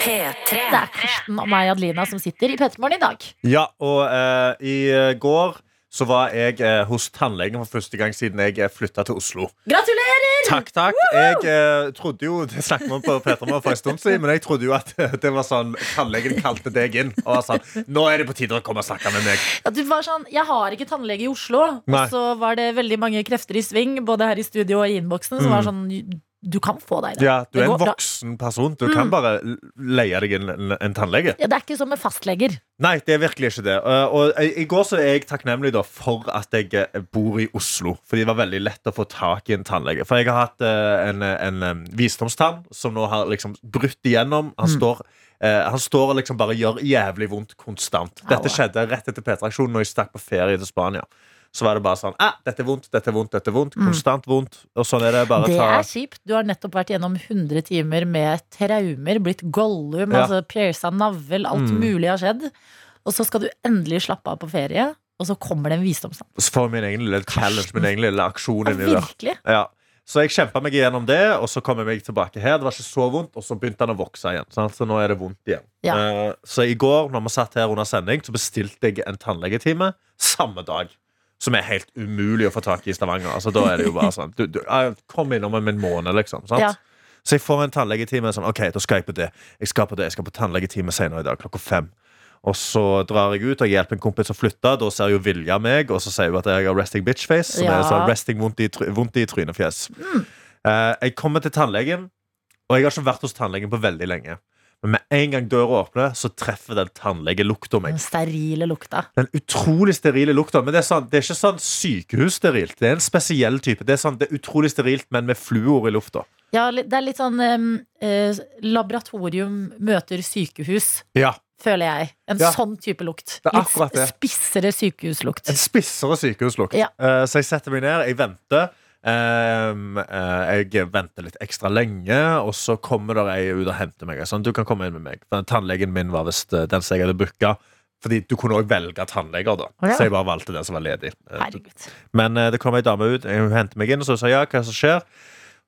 Mm. P3. Det er Karsten og meg, Adelina, som sitter i P3 Morgen i dag. ja, og eh, i eh, går så var jeg eh, hos tannlegen for første gang siden jeg flytta til Oslo. Gratulerer! Takk, takk. Jeg eh, trodde jo Det snakket vi om på Petermann for en stund siden, men jeg trodde jo at det var sånn tannlegen kalte deg inn og var sånn Nå er det på tide å komme og snakke med meg. Ja, du var sånn, Jeg har ikke tannlege i Oslo. Nei. Og så var det veldig mange krefter i sving, både her i studio og i innboksen, som var sånn Du kan få deg det. Mm. Ja, du er en voksen person. Du kan bare leie deg en, en, tannlege. Ja, det er ikke som med fastleger. Nei, det er virkelig ikke det. Uh, og i, i går så er jeg takknemlig da for at jeg eh, bor i Oslo. Fordi det var veldig lett å få tak i en tannlege. For jeg har hatt eh, en, en visdomstann som nå har liksom brutt igjennom. Han står Uh, han står og liksom bare gjør jævlig vondt konstant. Dette skjedde rett etter P3-aksjonen når jeg stakk på ferie til Spania. Så var det bare sånn ah, Dette er vondt, dette er vondt, dette er vondt. Konstant vondt. Og sånn er det. Bare Det ta er kjipt. Du har nettopp vært gjennom 100 timer med traumer, blitt Gollum, Ja. altså pierca navl, alt Mm. mulig har skjedd. Og så skal du endelig slappe av på ferie, og så kommer det en visdomsnavn. Så får min egen lille challenge, min egen lille aksjon Ja, der. Ja. Så jeg kjempa meg gjennom det, og så kom jeg meg tilbake her. Det var ikke så vondt, og så begynte han å vokse igjen. Sant? Så nå er det vondt igjen. Ja. Uh, så i går, når vi satt her under sending, så bestilte jeg en tannlegetime samme dag. Som er helt umulig å få tak i i Stavanger. Altså, da er det jo bare sånn du, du, Kom innom om en måned, liksom. Sant? Ja. Så jeg får en tannlegetime. Sånn, ok, da skal jeg på det. Jeg skal på det, jeg skal på tannlegetime senere i dag klokka fem. Og så drar jeg ut og hjelper en kompis å flytte. Da ser jo Vilja meg, og så sier hun at jeg har resting bitch face. Som Ja. er sånn resting vondt i, vondt i trynefjes. Eh, jeg kommer til tannlegen, og jeg har ikke vært hos tannlegen på veldig lenge. Men med en gang døra åpner, så treffer den tannlegelukta meg. Den sterile lukta. Den utrolig sterile lukta. Men det er, sånn, det er ikke sånn sykehussterilt. Det er en spesiell type. Det er, sånn, det er utrolig sterilt, men med fluor i lufta. Ja, det er litt sånn eh, laboratorium møter sykehus, Ja. føler jeg. En Ja. sånn type lukt. Det er Litt akkurat det. spissere sykehuslukt. En spissere sykehuslukt. Ja. Uh, så jeg setter meg ned, jeg venter. Ehm, uh, jeg venter litt ekstra lenge, og så kommer der ei ut og henter meg. Sånn, du kan komme inn med meg. For Tannlegen min var visst eh, den som jeg hadde booka. Fordi du kunne òg velge tannleger, da. Oh, ja. Så jeg bare valgte den som var ledig. Eh, Herregud. Men uh, det kom ei dame ut, hun henter meg inn, og så sa ja, hva som skjer?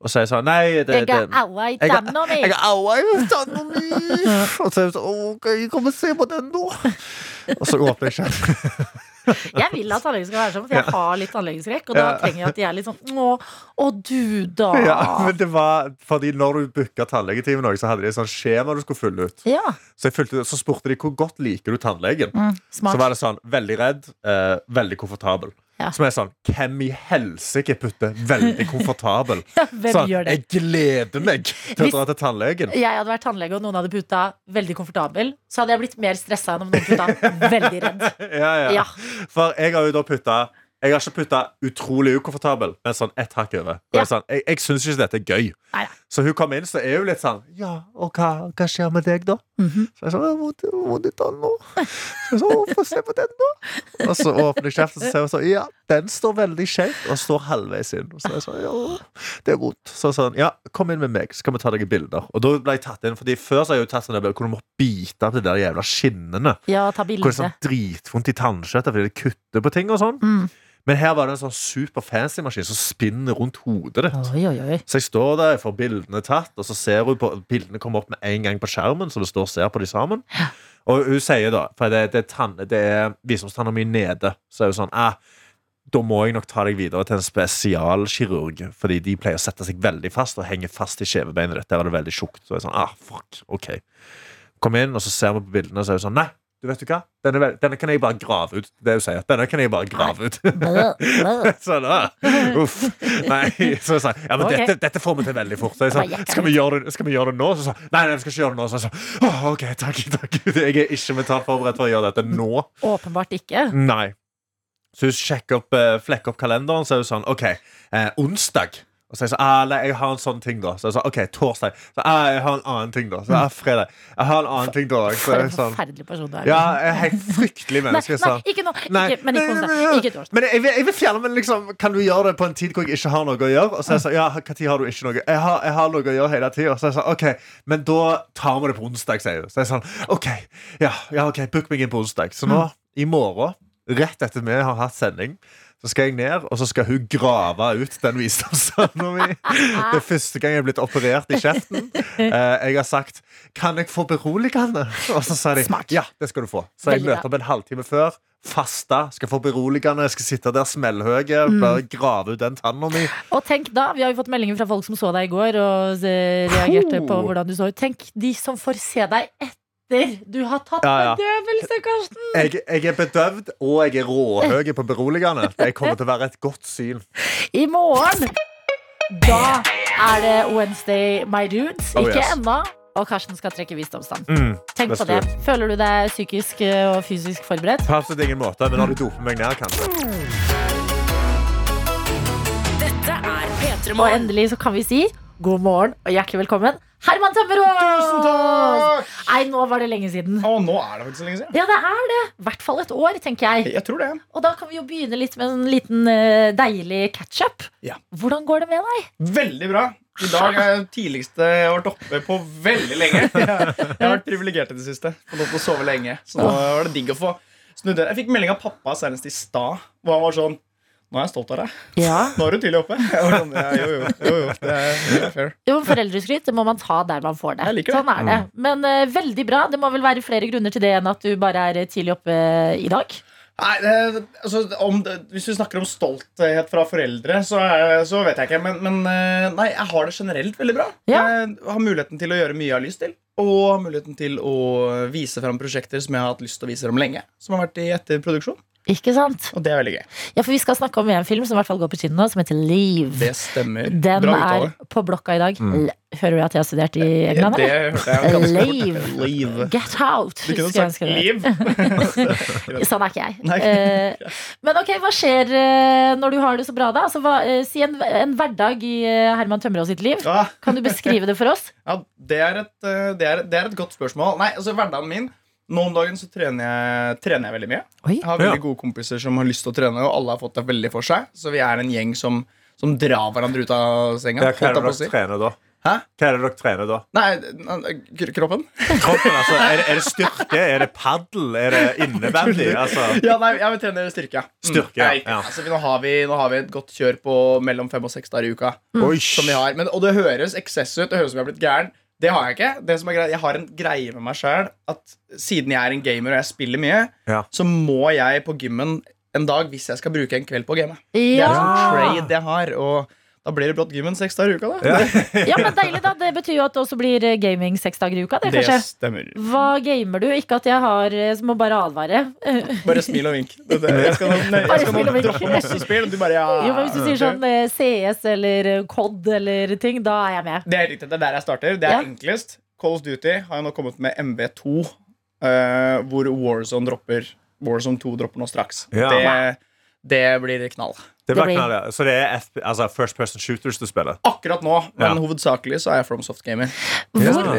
Og så er jeg sånn Nei, det, Jeg har aua i tanna mi! jeg har aua i tanna mi! Og så er jeg sånn OK, kom og se på den, da. Og så åpner jeg kjeften. Jeg vil at tannlegen skal være sånn, for jeg har litt tannlegeskrekk. Og da trenger jeg at de er litt sånn Å, å du, da. Ja, men det var fordi når du booka tannlegetimen, også, så hadde de et sånt skjema du skulle fylle ut. Ja, Så, fylte, så spurte de hvor godt liker du tannlegen. mm, Så var det sånn veldig redd, eh, veldig komfortabel. Ja. Som er sånn Hvem i helsike putter veldig komfortabel? ja, sånn? Jeg gleder meg til å dra til tannlegen. Jeg hadde vært tannlege, og noen hadde putta veldig komfortabel. Så hadde jeg blitt mer stressa enn om noen putta veldig redd. Ja, ja. Ja. For jeg har jo da putta Jeg har ikke putta utrolig ukomfortabel, men sånn ett hakk over. Ja. er sånn, jeg jeg syns ikke dette er gøy. Neida. Så hun kom inn, så er hun litt sånn Ja, og hva, hva skjer med deg, da? Mhm. Så jeg sånn, jeg vondt i tanna nå. Så jeg sånn, Få se på den, da. Og så åpner jeg kjeften, så ser hun sånn Ja, den står veldig skjevt, og står halvveis inn. Og så er jeg sånn, ja, det er vondt. Så sånn, ja, kom inn med meg, så kan vi ta deg bilder. Og da ble jeg tatt inn, fordi før så har jeg jo tatt sånn der, hvor du må bite av de der jævla skinnene. Ja, ta bilder. Hvor det er sånn dritvondt i tannkjøttet fordi det kutter på ting og sånn. Mm. Men her var det en sånn super fancy maskin som spinner rundt hodet ditt. Oi, oi, oi. Så jeg står der, jeg får bildene tatt, og så ser hun på Bildene kommer opp med en gang på skjermen, så du står og ser på de sammen. Og hun sier da, for det, det tann, det er visdomstanna mi nede, så er hun sånn eh, da må jeg nok ta deg videre til en spesialkirurg, fordi de pleier å sette seg veldig fast og henge fast i kjevebeinet ditt. Der er det veldig tjukt. Så jeg er sånn, ah, fuck, ok. Kom inn, og så ser vi på bildene, og så er hun sånn Nei, du vet du hva? Denne, denne kan jeg bare grave ut. Det hun sier. Denne kan jeg bare grave ut. så. Sånn, ah, uff. Nei, så jeg sa ja, men okay. dette, dette får vi til veldig fort. Så jeg sa, skal vi, gjøre det, skal vi gjøre det nå? Så sa nei, nei, vi skal ikke gjøre det nå. Så jeg sa oh, OK, takk, takk. Jeg er ikke mentalt forberedt for å gjøre dette nå. Åpenbart ikke. Nei. Så hun sjekker opp, eh, flekker opp kalenderen, så er hun sånn OK, eh, onsdag. Og så er jeg sånn, ah, nei, jeg har en sånn ting da Så jeg sa, ok, torsdag Så ah, jeg har en annen ting da Så ah, fredag Jeg har en annen ting da Så For en jeg sånn forferdelig person du er. Ja, jeg er helt fryktelig menneske nei, nei, ikke nå. Ikke, men ikke. Ikke torsdag. Men jeg vil, jeg vil fjerne Men liksom Kan du gjøre det på en tid hvor jeg ikke har noe å gjøre? Og så er jeg sånn Ja, tid har du ikke noe? Jeg har, jeg har noe å gjøre hele tiden Så jeg sånn Ok, men da tar vi det på onsdag, sier hun Så jeg sånn Ok, ja, ja ok Book meg inn på onsdag Så nå, i morgen Rett etter vi har hatt sending så skal jeg ned, og så skal hun grave ut den visdomstanna mi. Det er første gang jeg er blitt operert i kjeften. Eh, jeg har sagt 'Kan jeg få beroligende?' Og så sa de ja, det skal du få. Så jeg møter opp en halvtime før. Fasta. Skal få beroligende. Skal sitte der smellhøye. Mm. Bare grave ut den tanna mi. Og tenk da, Vi har jo fått meldinger fra folk som så deg i går og eh, reagerte på Oh. hvordan du så ut. Tenk de som får se deg etter du har tatt Ja, ja. bedøvelse, Karsten! Jeg, jeg er bedøvd, og jeg er råhøy på beroligende. Det kommer til å være et godt syn. I morgen Da er det Wednesday, my dudes. Oh, Ikke yes. ennå. Og Karsten skal trekke visdomsstand. Mm, Tenk på det. do. Føler du deg psykisk eh, og fysisk forberedt? På absolutt ingen måte, men har du dopet meg ned, kanskje? Dette er P3 Og endelig så kan vi si god morgen og hjertelig velkommen, Herman Tømmerås! Tusen takk! Nei, nå var det lenge siden. Å, nå er det faktisk lenge siden. Ja, det er det. I hvert fall et år, tenker jeg. Jeg tror det. Og da kan vi jo begynne litt med en liten eh, deilig catch-up. Ja. Hvordan går det med deg? Veldig bra. I dag er det tidligste jeg har vært oppe på veldig lenge. Jeg har vært privilegert i det siste. Fått lov til å sove lenge. Så nå var det digg å få snudd. Jeg fikk melding av pappa senest i stad. Hvor han var sånn Nå er jeg stolt av deg. Ja. Nå er du tidlig oppe. Sånn, ja, jo, jo, jo, jo. Det er, det er fair. Jo, Foreldreskryt det må man ta der man får det. Det. Sånn er det. Men uh, veldig bra. Det må vel være flere grunner til det enn at du bare er tidlig oppe eh, i dag? Nei, det, altså, om det, Hvis vi snakker om stolthet fra foreldre, så, så vet jeg ikke. Men, men eh, nei, jeg har det generelt veldig bra. Ja. Jeg har muligheten til å gjøre mye jeg har lyst til. Og har muligheten til å vise fram prosjekter som jeg har hatt lyst til å vise dem lenge. Som har vært i etterproduksjon. Ikke sant? Og det er veldig gøy. Ja, for vi skal snakke om en film som i hvert fall går på kino nå, som heter Leave. Det stemmer. Den Bra er på blokka i dag. Mm. Hører du at jeg har studert i England? det det ganske. Leave. Leave. Get out! Du kunne sagt ønske det. Sånn er ikke jeg. Nei. Eh, men ok, hva skjer eh, når du har det så bra, da? Altså, hva, eh, si en, en hverdag i Herman Tømmerås sitt liv. Ja, Kan du beskrive det for oss? ja det, er et, det, er, det er et godt spørsmål. Nei, altså Hverdagen min Nå om dagen så trener jeg, trener jeg veldig mye. Oi. Jeg har veldig Ja. gode kompiser som har lyst til å trene, og alle har fått det veldig for seg. Så vi er en gjeng som, som drar hverandre ut av senga. Ja, hva er det dere trener da? Hæ? Hva er det dere trener da? Nei, kroppen? Kroppen, altså. Er det, er det styrke? Er det paddel? Er det innebandy? Altså, Ja, nei, jeg vil trene styrke. ja. Mm. Styrke, ja. Nei, Ja. Altså, nå, har vi, nå har vi et godt kjør på mellom fem og seks dager i uka. Mm. Som vi har. Men, og det høres eksess ut. Det høres ut som vi har blitt gæren. Det har jeg ikke. Det som er greit, jeg har en greie med meg sjøl at siden jeg er en gamer og jeg spiller mye, Ja. så må jeg på gymmen en dag hvis jeg skal bruke en kveld på å game. Det Ja. er sånn trade jeg har, og da blir det brått gymmen seks dager i uka. da Ja. ja, men deilig, da. Det betyr jo at det også blir eh, gaming seks dager i uka. Det, Det stemmer. Hva gamer du? Ikke at jeg har eh, Må bare advare. Bare smil og vink. Det- det- Jeg skal nei, jeg skal nå droppe masse spill, du bare ja. Jo, men Hvis du sier sånn eh, CS eller COD eller ting, da er jeg med. Det er riktig, det er der jeg starter. Det er Ja. enklest. Call of Duty har jo nå kommet med MV2, eh, hvor Warzone dropper Warzone 2 dropper nå straks. Ja. Det, det blir knall. Det blir- knall, ja. Så det er FP, altså first person shooters du spiller? Akkurat nå, men Ja. hovedsakelig så er jeg FromSoft Gamer. Hvor,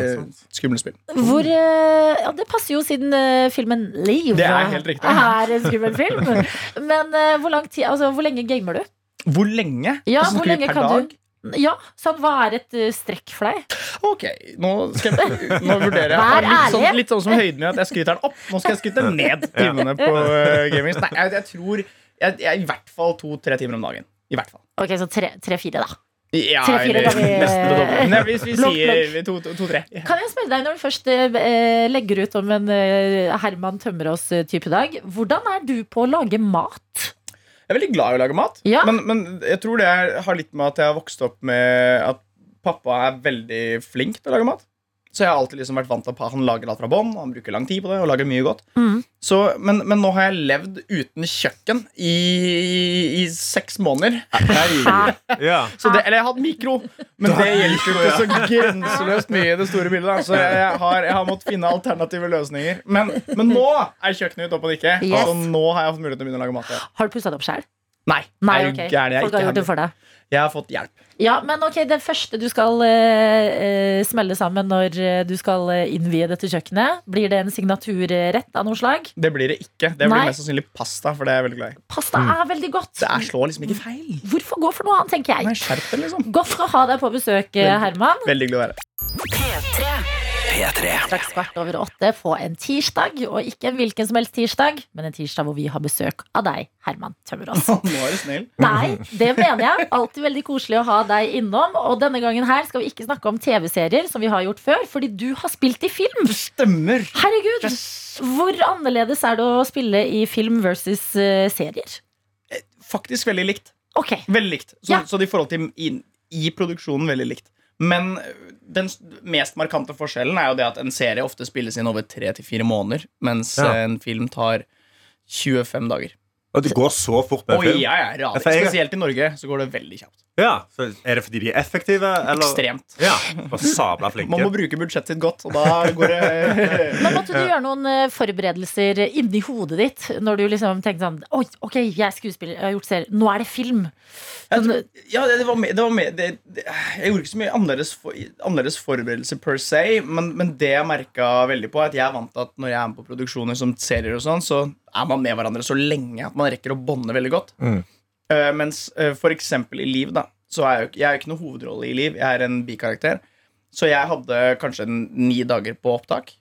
Skumle spill. hvor eh, Ja, det passer jo siden eh, filmen Liv Det er helt riktig. er en skummel film. Men eh, hvor lang tid Altså, hvor lenge gamer du? Hvor lenge? Ja, Altså, hvor snakker lenge per kan dag? du Ja, sånn, hva er et uh, strekk for deg? Ok, nå, skal jeg, nå vurderer jeg Vær litt sånn, litt sånn som høyden min at jeg skryter den opp. Nå skal jeg skryte ned timene på uh, gaming. Nei, jeg, jeg tror jeg, jeg, I hvert fall to-tre timer om dagen. I hvert fall. Ok, så tre-fire, da. Ja, Tre-fire, eller da vi- nesten det dobbelte. Nei, hvis vi sier to-tre. Kan jeg spørre deg, når du først eh, legger ut om en eh, Herman Tømmerås-type dag, hvordan er du på å lage mat? Jeg er veldig glad i å lage mat, Ja. men, men jeg tror det har litt med at jeg har vokst opp med at pappa er veldig flink til å lage mat. Så jeg har alltid liksom vært vant til at han lager alt fra bånn. Han bruker lang tid på det og lager mye godt. Mm. Så, men, men nå har jeg levd uten kjøkken i, i seks måneder. Ja. Så det, eller jeg har hatt mikro, men det hjelper jo ikke så grenseløst mye i det store bildet. Da. Så jeg, har, jeg har måttet finne alternative løsninger. Men, men nå er kjøkkenet ute opp og nikke. Yes. Så nå har jeg hatt mulighet til å begynne å lage mat. Ja. Har du pussa det opp sjøl? Nei, Nei, okay. jeg. Jeg, Folk har gjort det for deg. Jeg har fått hjelp. Ja, men ok, det første du skal eh, eh, smelle sammen når eh, du skal eh, innvie dette kjøkkenet, blir det en signaturrett av noe slag? Det blir det ikke. Det blir Nei. mest sannsynlig pasta. For det er jeg veldig glad i Pasta er veldig godt. Det er slår liksom ikke feil. Hvorfor gå for noe annet, tenker jeg. Nei, deg, liksom. Godt å ha deg på besøk, veldig, Herman. Veldig glad å være P3. Straks kvart over åtte på en tirsdag, og ikke en hvilken som helst tirsdag, men en tirsdag hvor vi har besøk av deg, Herman Tømmerås. Nå er du snill. Nei, det mener jeg. Alltid veldig koselig å ha deg innom. Og denne gangen her skal vi ikke snakke om TV-serier, som vi har gjort før, fordi du har spilt i film. Stemmer. Herregud, hvor annerledes er det å spille i film versus eh, serier? Faktisk veldig likt. Ok, Veldig likt. Så, Ja. så i forhold til i, i produksjonen veldig likt. Men den mest markante forskjellen er jo det at en serie ofte spilles inn over tre til fire måneder, mens Ja. en film tar 25 dager. Og det går så fort med Og film. Ja, ja. Jeg- Spesielt i Norge så går det veldig kjapt. Ja, så Er det fordi de er effektive? Eller? Ekstremt. Ja, og sabla flinke. Man må bruke budsjettet sitt godt, og da går det Men måtte du gjøre noen eh, forberedelser inni hodet ditt når du liksom tenkte sånn Oi, ok, jeg er skuespiller, jeg har gjort serie, nå er det film. Sånn, ja, det, det var med, det var med det, det, Jeg gjorde ikke så mye annerledes, for, annerledes forberedelse per se, men, men det jeg merka veldig på, er at jeg er vant til at når jeg er med på produksjoner som serier, og sånn, så er man med hverandre så lenge at man rekker å bonde veldig godt. Mm. Uh, mens uh, for eksempel i Liv, da, så er jeg jo jeg er jo ikke noe hovedrolle i Liv. Jeg er en bikarakter. Så jeg hadde kanskje ni dager på opptak.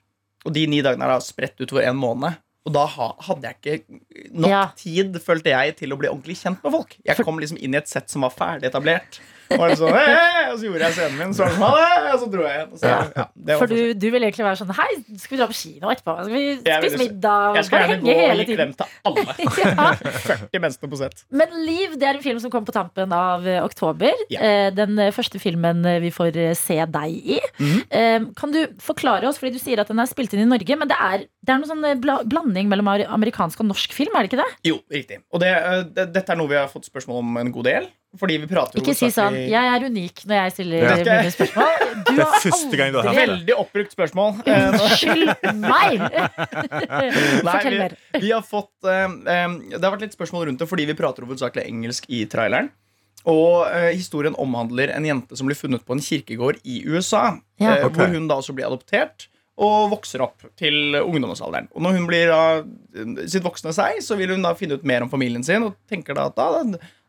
Og de ni dagene er da spredt utover en måned. Og da ha, hadde jeg ikke nok Ja. tid, følte jeg, til å bli ordentlig kjent med folk. Jeg kom liksom inn i et sett som var ferdig etablert. Og, var det sånn, «Hei, hei», og så gjorde jeg scenen min, så var det sånn, «Ha det», og så dro jeg igjen. Så, Ja. ja, For du, du vil egentlig være sånn Hei, skal vi dra på kino etterpå? Skal vi spise middag? jeg skal gjerne gå og gi klem til alle. Ja. 40 mennesker på sett. Men Liv det er en film som kom på tampen av eh, oktober. Ja. Eh, Den eh, første filmen vi får se deg i. Eh, Kan du forklare oss, fordi du sier at den er spilt inn i Norge, men det er, det er noen sånn bla blanding mellom amerikansk og norsk film, er det ikke det? Jo, riktig. Og det, det, dette er noe vi har fått spørsmål om en god del. Fordi vi prater Ikke si sånn 'jeg er unik' når jeg stiller Ja. mine spørsmål. Du Det er første gang du har aldri- det. Veldig oppbrukt spørsmål. Eh, Unnskyld meg! Fortell mer. vi har fått um, eh, Det har vært litt spørsmål rundt det fordi vi prater hovedsakelig engelsk i traileren. Og uh, historien omhandler en jente som blir funnet på en kirkegård i USA. Ja. Uh, okay. Hvor hun da også blir adoptert og vokser opp til ungdomsalderen. Og når hun blir da sitt voksne seg, så vil hun da finne ut mer om familien sin. Og tenker da at da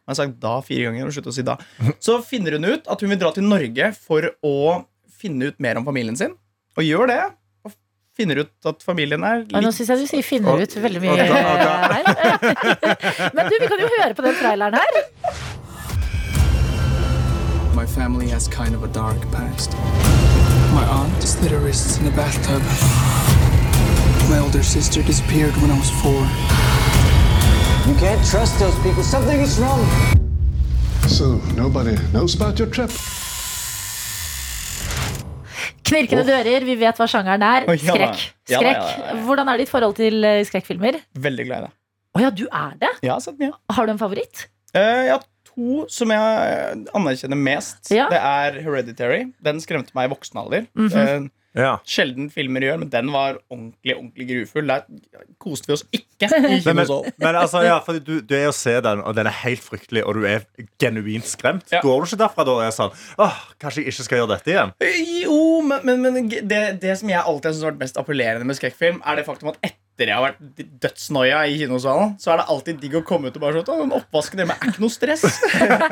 jeg har sagt da fire ganger, og slutt å si da. Så finner hun ut at hun vil dra til Norge for å finne ut mer om familien sin. Og gjør det. Og finner ut at familien er litt... nå syns jeg du sier 'finner ut' veldig mye okay, eh, her. Men du, vi kan jo høre på den traileren her. My family has kind of a dark past. My aunt slit her wrists in a bathtub. My older sister disappeared when I was four. You can't trust those people. Something is wrong. So nobody knows about your trip? Knirkende dører, vi vet hva sjangeren er. Ja. Skrekk. Ja Skrekk. ja ja. Hvordan er ditt forhold til eh, skrekkfilmer? Veldig glad i det. Å ja, du er det? Ja, sett mye. Har du en favoritt? Uh, jeg har to som jeg eh, anerkjenner mest. Ja. Det er Hereditary. Den skremte meg i voksen alder. Mhm. Eh, Ja. Sjelden filmer gjør, men den var ordentlig ordentlig grufull. Der koste vi oss ikke i Men, men, men altså, ja, fordi du, du er å se den, og den er helt fryktelig, og du er genuint skremt. Ja. Går du ikke derfra da og er sånn Åh, kanskje jeg ikke skal gjøre dette igjen? Jo, men, men, men det, det som jeg alltid har vært mest appellerende med skrekkfilm, er det faktum at etter jeg har vært dødsnoia i kinosalen, så er det alltid digg å komme ut og bare sånn «Å, Den oppvasken hjemme er ikke noe stress.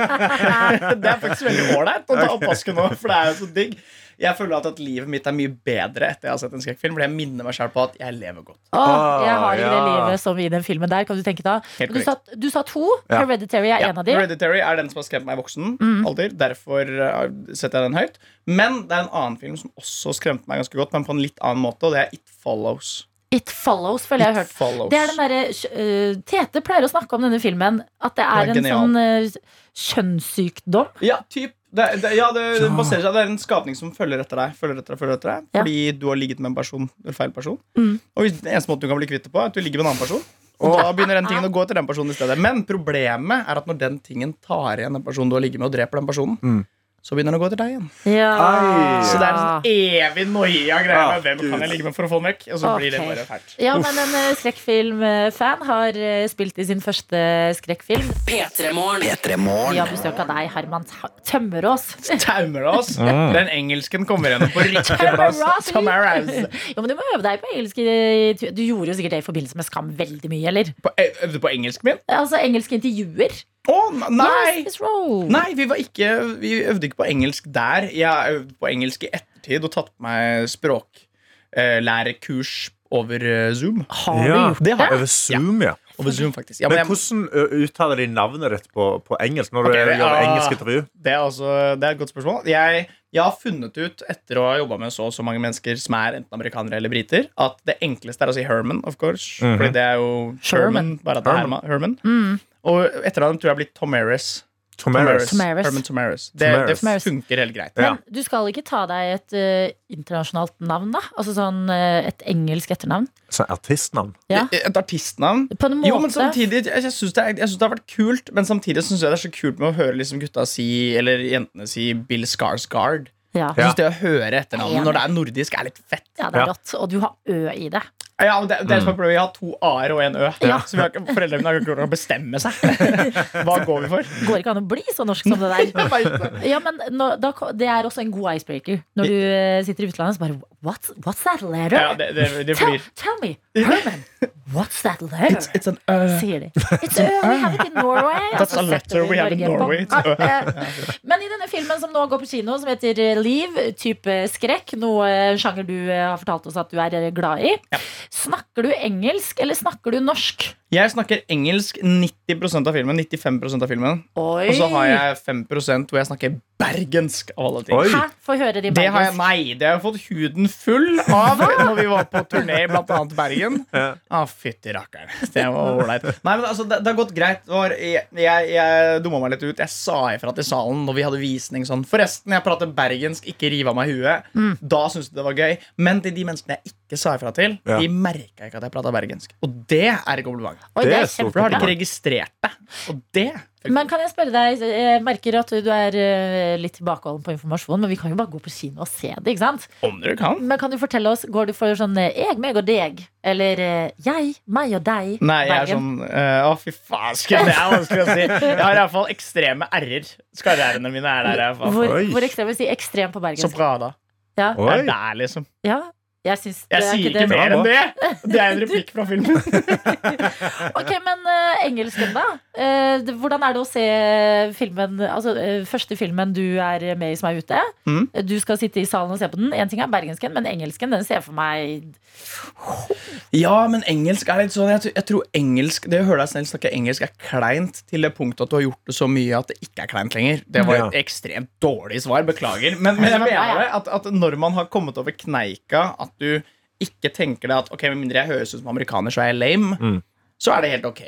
det er faktisk veldig ålreit å ta oppvasken nå, for det er jo så digg. Jeg føler at, at livet mitt er mye bedre etter jeg har sett en skrekkfilm, fordi jeg minner meg selv på at jeg lever godt. Åh, jeg har ikke det livet som i den filmen der. Kan du tenke deg? Du sa, du sa to. Ja. Hereditary er Ja, en av dem. Hereditary er den som har skremt meg voksen Mm. alder. Derfor uh, setter jeg den høyt. Men det er en annen film som også skremte meg ganske godt, men på en litt annen måte, og det er It Follows. It Follows, føler jeg har hørt. Follows. Det er den der, uh, Tete pleier å snakke om denne filmen. At det er, er er en genial. sånn uh, kjønnssykdom. Ja, typ. Det, det, ja, det, det baserer seg Det er en skapning som følger etter deg. Følger etter deg, følger etter deg Ja. Fordi du har ligget med en person eller feil person. Mm. Og hvis, den eneste måten du kan bli kvitt det på, er at du ligger med en annen person. Og da begynner den tingen å gå etter den personen i stedet. Men problemet er at når den tingen tar igjen den personen du har ligget med, og dreper den personen, Mm. Så begynner den å gå til deg igjen. Ja. Så det er en sånn evig noia greie. Ah, med Hvem Gud. kan jeg ligge med for å få den vekk? Og så blir det bare fælt. Ja, men en uh, skrekkfilmfan har uh, spilt i sin første skrekkfilm. P3morgen. Vi har besøk av deg, Herman Tømmerås. Tømmerås. Den engelsken kommer igjen på riktig plass. Tømmerås. Jo, men du må øve deg på engelsk. Du gjorde jo sikkert det i forbindelse med Skam veldig mye, eller? På, øvde du på engelsken min? Altså engelske intervjuer. Å, nei! It's wrong. Nei, vi, var ikke, vi øvde ikke på engelsk der. Jeg har øvd på engelsk i ettertid og tatt på meg språklærekurs over eh, Zoom. Har du Ja, gjort det? Over Zoom, ja. Over Zoom faktisk ja, Men men hvordan uttaler de navnet ditt på, på engelsk når du gjør ja. engelsk intervju? det, er altså, det er et godt spørsmål. Jeg, jeg har funnet ut, etter å ha jobba med så og så mange mennesker som er enten amerikanere eller briter, at det enkleste er å si Herman, of course. Mhm. Fordi det er jo Sherman, bare at det er Herman. Herman. Herman. Og etter det tror jeg blitt Tomaris. Tomaris. Tomaris. Herman Tomaris. Det, det funker helt greit. Men du skal ikke ta deg et uh, internasjonalt navn, da? Altså sånn uh, et engelsk etternavn? Så artistnavn. Ja. Et artistnavn. På en måte. Jo, men samtidig Jeg, jeg syns det, det har vært kult, men samtidig syns jeg det er så kult med å høre liksom gutta si Eller jentene si Bill Skarsgård. ja. Jeg synes det å høre etternavnet når det er nordisk, er litt fett. ja, det er Ja. rått. Og du har Ø i det. Ja, men det, det er problemet, Jeg har to a-er og en ø. Ja. Så vi har, foreldrene mine har ikke klart å bestemme seg. Hva går vi for? Går ikke an å bli så norsk som det der. Ja, men nå, da, Det er også en god icebreaker. Når du øh, sitter i utlandet, så bare What's, what's that letter? Ja, det, det, det tell, tell me, Herman, what's that letter? It's, it's an ø. Sier de. It's Ø, we have it in Norway. That's a setter letter we have in. Norway. Eh, Men i denne filmen som nå går på kino, som heter eh, Liv, type skrekk, noe eh, sjanger du eh, har fortalt oss at du er eh, glad i, snakker du engelsk eller snakker du norsk? Jeg snakker engelsk 90% av filmen. 95% av filmen. Oi! Og så har jeg 5 hvor jeg snakker bergensk. av alle ting Hæ? Få høre de Det har jeg, bergensk. nei, det har jeg fått huden full av når vi var på turné i annet Bergen. Ja. Ah, fytti rakkeren. Det var ålreit. Altså, det, det har gått greit. Jeg, jeg, jeg dumma meg litt ut. Jeg sa ifra til salen når vi hadde visning sånn Forresten, jeg prater bergensk, ikke riv av meg huet. Mm. Da syntes de det var gøy. Men til de menneskene jeg ikke sa ifra til, Ja. de merka ikke at jeg prata bergensk. Og det er et kompliment. Oi, Det det er da har de ikke registrert det. Og det Men kan jeg spørre deg, jeg merker at du er eh, litt tilbakeholden på informasjon, men vi kan jo bare gå på kino og se det, ikke sant? Om dere kan. Men kan du fortelle oss, går du for sånn eh, jeg, meg og deg? Eller eh, jeg, meg og deg? Nei, jeg er sånn eh, Å, fy faen, det er vanskelig å si. Jeg har iallfall ekstreme r-er. Skarrierene mine er der. i hvert fall. Hvor, hvor ekstrem vil si ekstrem på bergensk? Soprada. Ja. Oi. Det er der, liksom. ja. Jeg, syns det Jeg er ikke, det- ikke mer enn det! Det er en replikk fra filmen. Ok, men uh, engelsken, da? Uh, det- hvordan er det å se filmen Altså, uh, første filmen du er med i som er ute? Mm. Du skal sitte i salen og se på den. En ting er bergensken, men engelsken den ser jeg for meg Ja, men engelsk er litt sånn Jeg, tror- jeg tror engelsk Det å høre deg snill snakke engelsk er kleint til det punktet at du har gjort det så mye at det ikke er kleint lenger. Det var Ja. et ekstremt dårlig svar. Beklager. Men, men jeg mener det at, at når man har kommet over kneika, at du ikke tenker deg at Ok, med mindre jeg høres ut som amerikaner, så er jeg lame, Mm. så er det helt ok.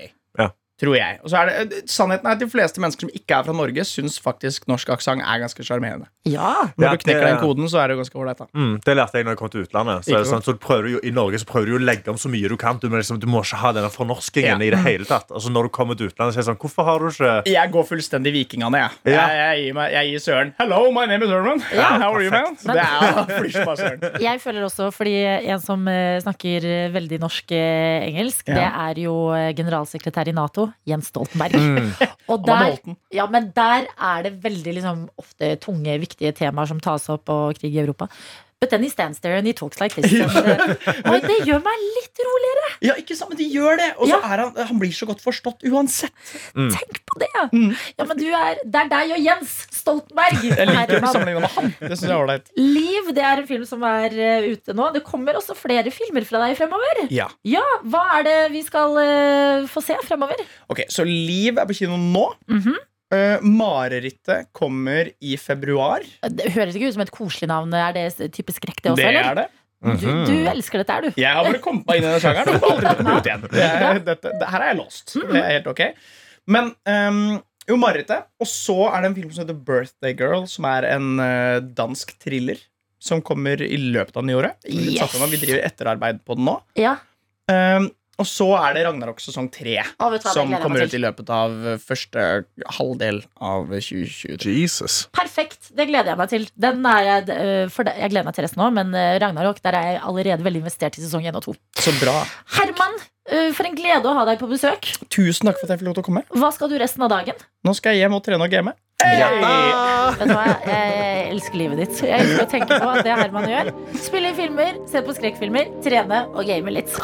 Tror jeg. Og så er det, Sannheten er at de fleste mennesker som ikke er fra Norge, syns faktisk norsk aksent er ganske sjarmerende. Ja! Når du knekker den koden, så er det ganske ålreit. Mm, det lærte jeg når jeg kom til utlandet. Så, er det sånn, så prøver du jo, I Norge så prøver du jo å legge om så mye du kan. Du må, liksom, du må ikke ha denne fornorskingen Ja. i det hele tatt. Altså Når du kommer til utlandet, så er det sånn Hvorfor har du ikke Jeg går fullstendig vikingene, jeg. Ja. Jeg, jeg, gir meg, jeg gir søren. Hello, my name is Herman. Ja, How are you, man? Det er flyrs bare søren. Jeg føler også, fordi en som eh, snakker eh, veldig norsk eh, engelsk, Ja. det er jo eh, generalsekretær i Nato, Jens Stoltenberg. Mm. Og der, ja, men der er det veldig liksom, ofte tunge, viktige temaer som tas opp, og krig i Europa. But then he stands there and he talks like this. Ja. eh, og det gjør meg litt roligere. Ja, ikke sant, men de gjør det. Og så Ja. er han, han blir så godt forstått uansett. Tenk på det! Mm. Ja, men du er, Det er deg og Jens Stoltenberg. Jeg liker å bli sammenlignet med han. Det synes jeg er ålreit. Liv det er en film som er uh, ute nå. Det kommer også flere filmer fra deg fremover. Ja. Ja, Hva er det vi skal uh, få se fremover? Ok, Så Liv er på kino nå. Mhm. Eh, Marerittet kommer i februar. Det høres ikke ut som et koselig navn. Er det type skrekk, det også? Det eller? er det. Du, du elsker dette, er du? Jeg har bare kommet meg inn i den sjangeren og aldri ut igjen. Det er, dette, her er jeg lost. Mhm. Det er helt ok. Men um, jo, marerittet. Og så er det en film som heter Birthday Girl, som er en uh, dansk thriller. Som kommer i løpet av nyåret. Yes. Vi driver etterarbeid på den nå. Ja. Um, og så er det Ragnarok sesong tre, Å, vet du hva, det som kommer ut i løpet av eh, første halvdel av 2023. Jesus. Perfekt. Det gleder jeg meg til. Den er jeg, eh, for det, jeg gleder meg til resten òg, men eh, Ragnarok der er jeg allerede veldig investert i sesong 1 og 2. Så bra. Herman, eh, for en glede å ha deg på besøk. Tusen takk for at jeg fikk lov til å komme. Hva skal du resten av dagen? Nå skal jeg hjem og trene og game. Vet du hva, jeg elsker livet ditt. Jeg elsker å tenke på at det Herman gjør. Spille i filmer, se på skrekkfilmer, trene og game litt.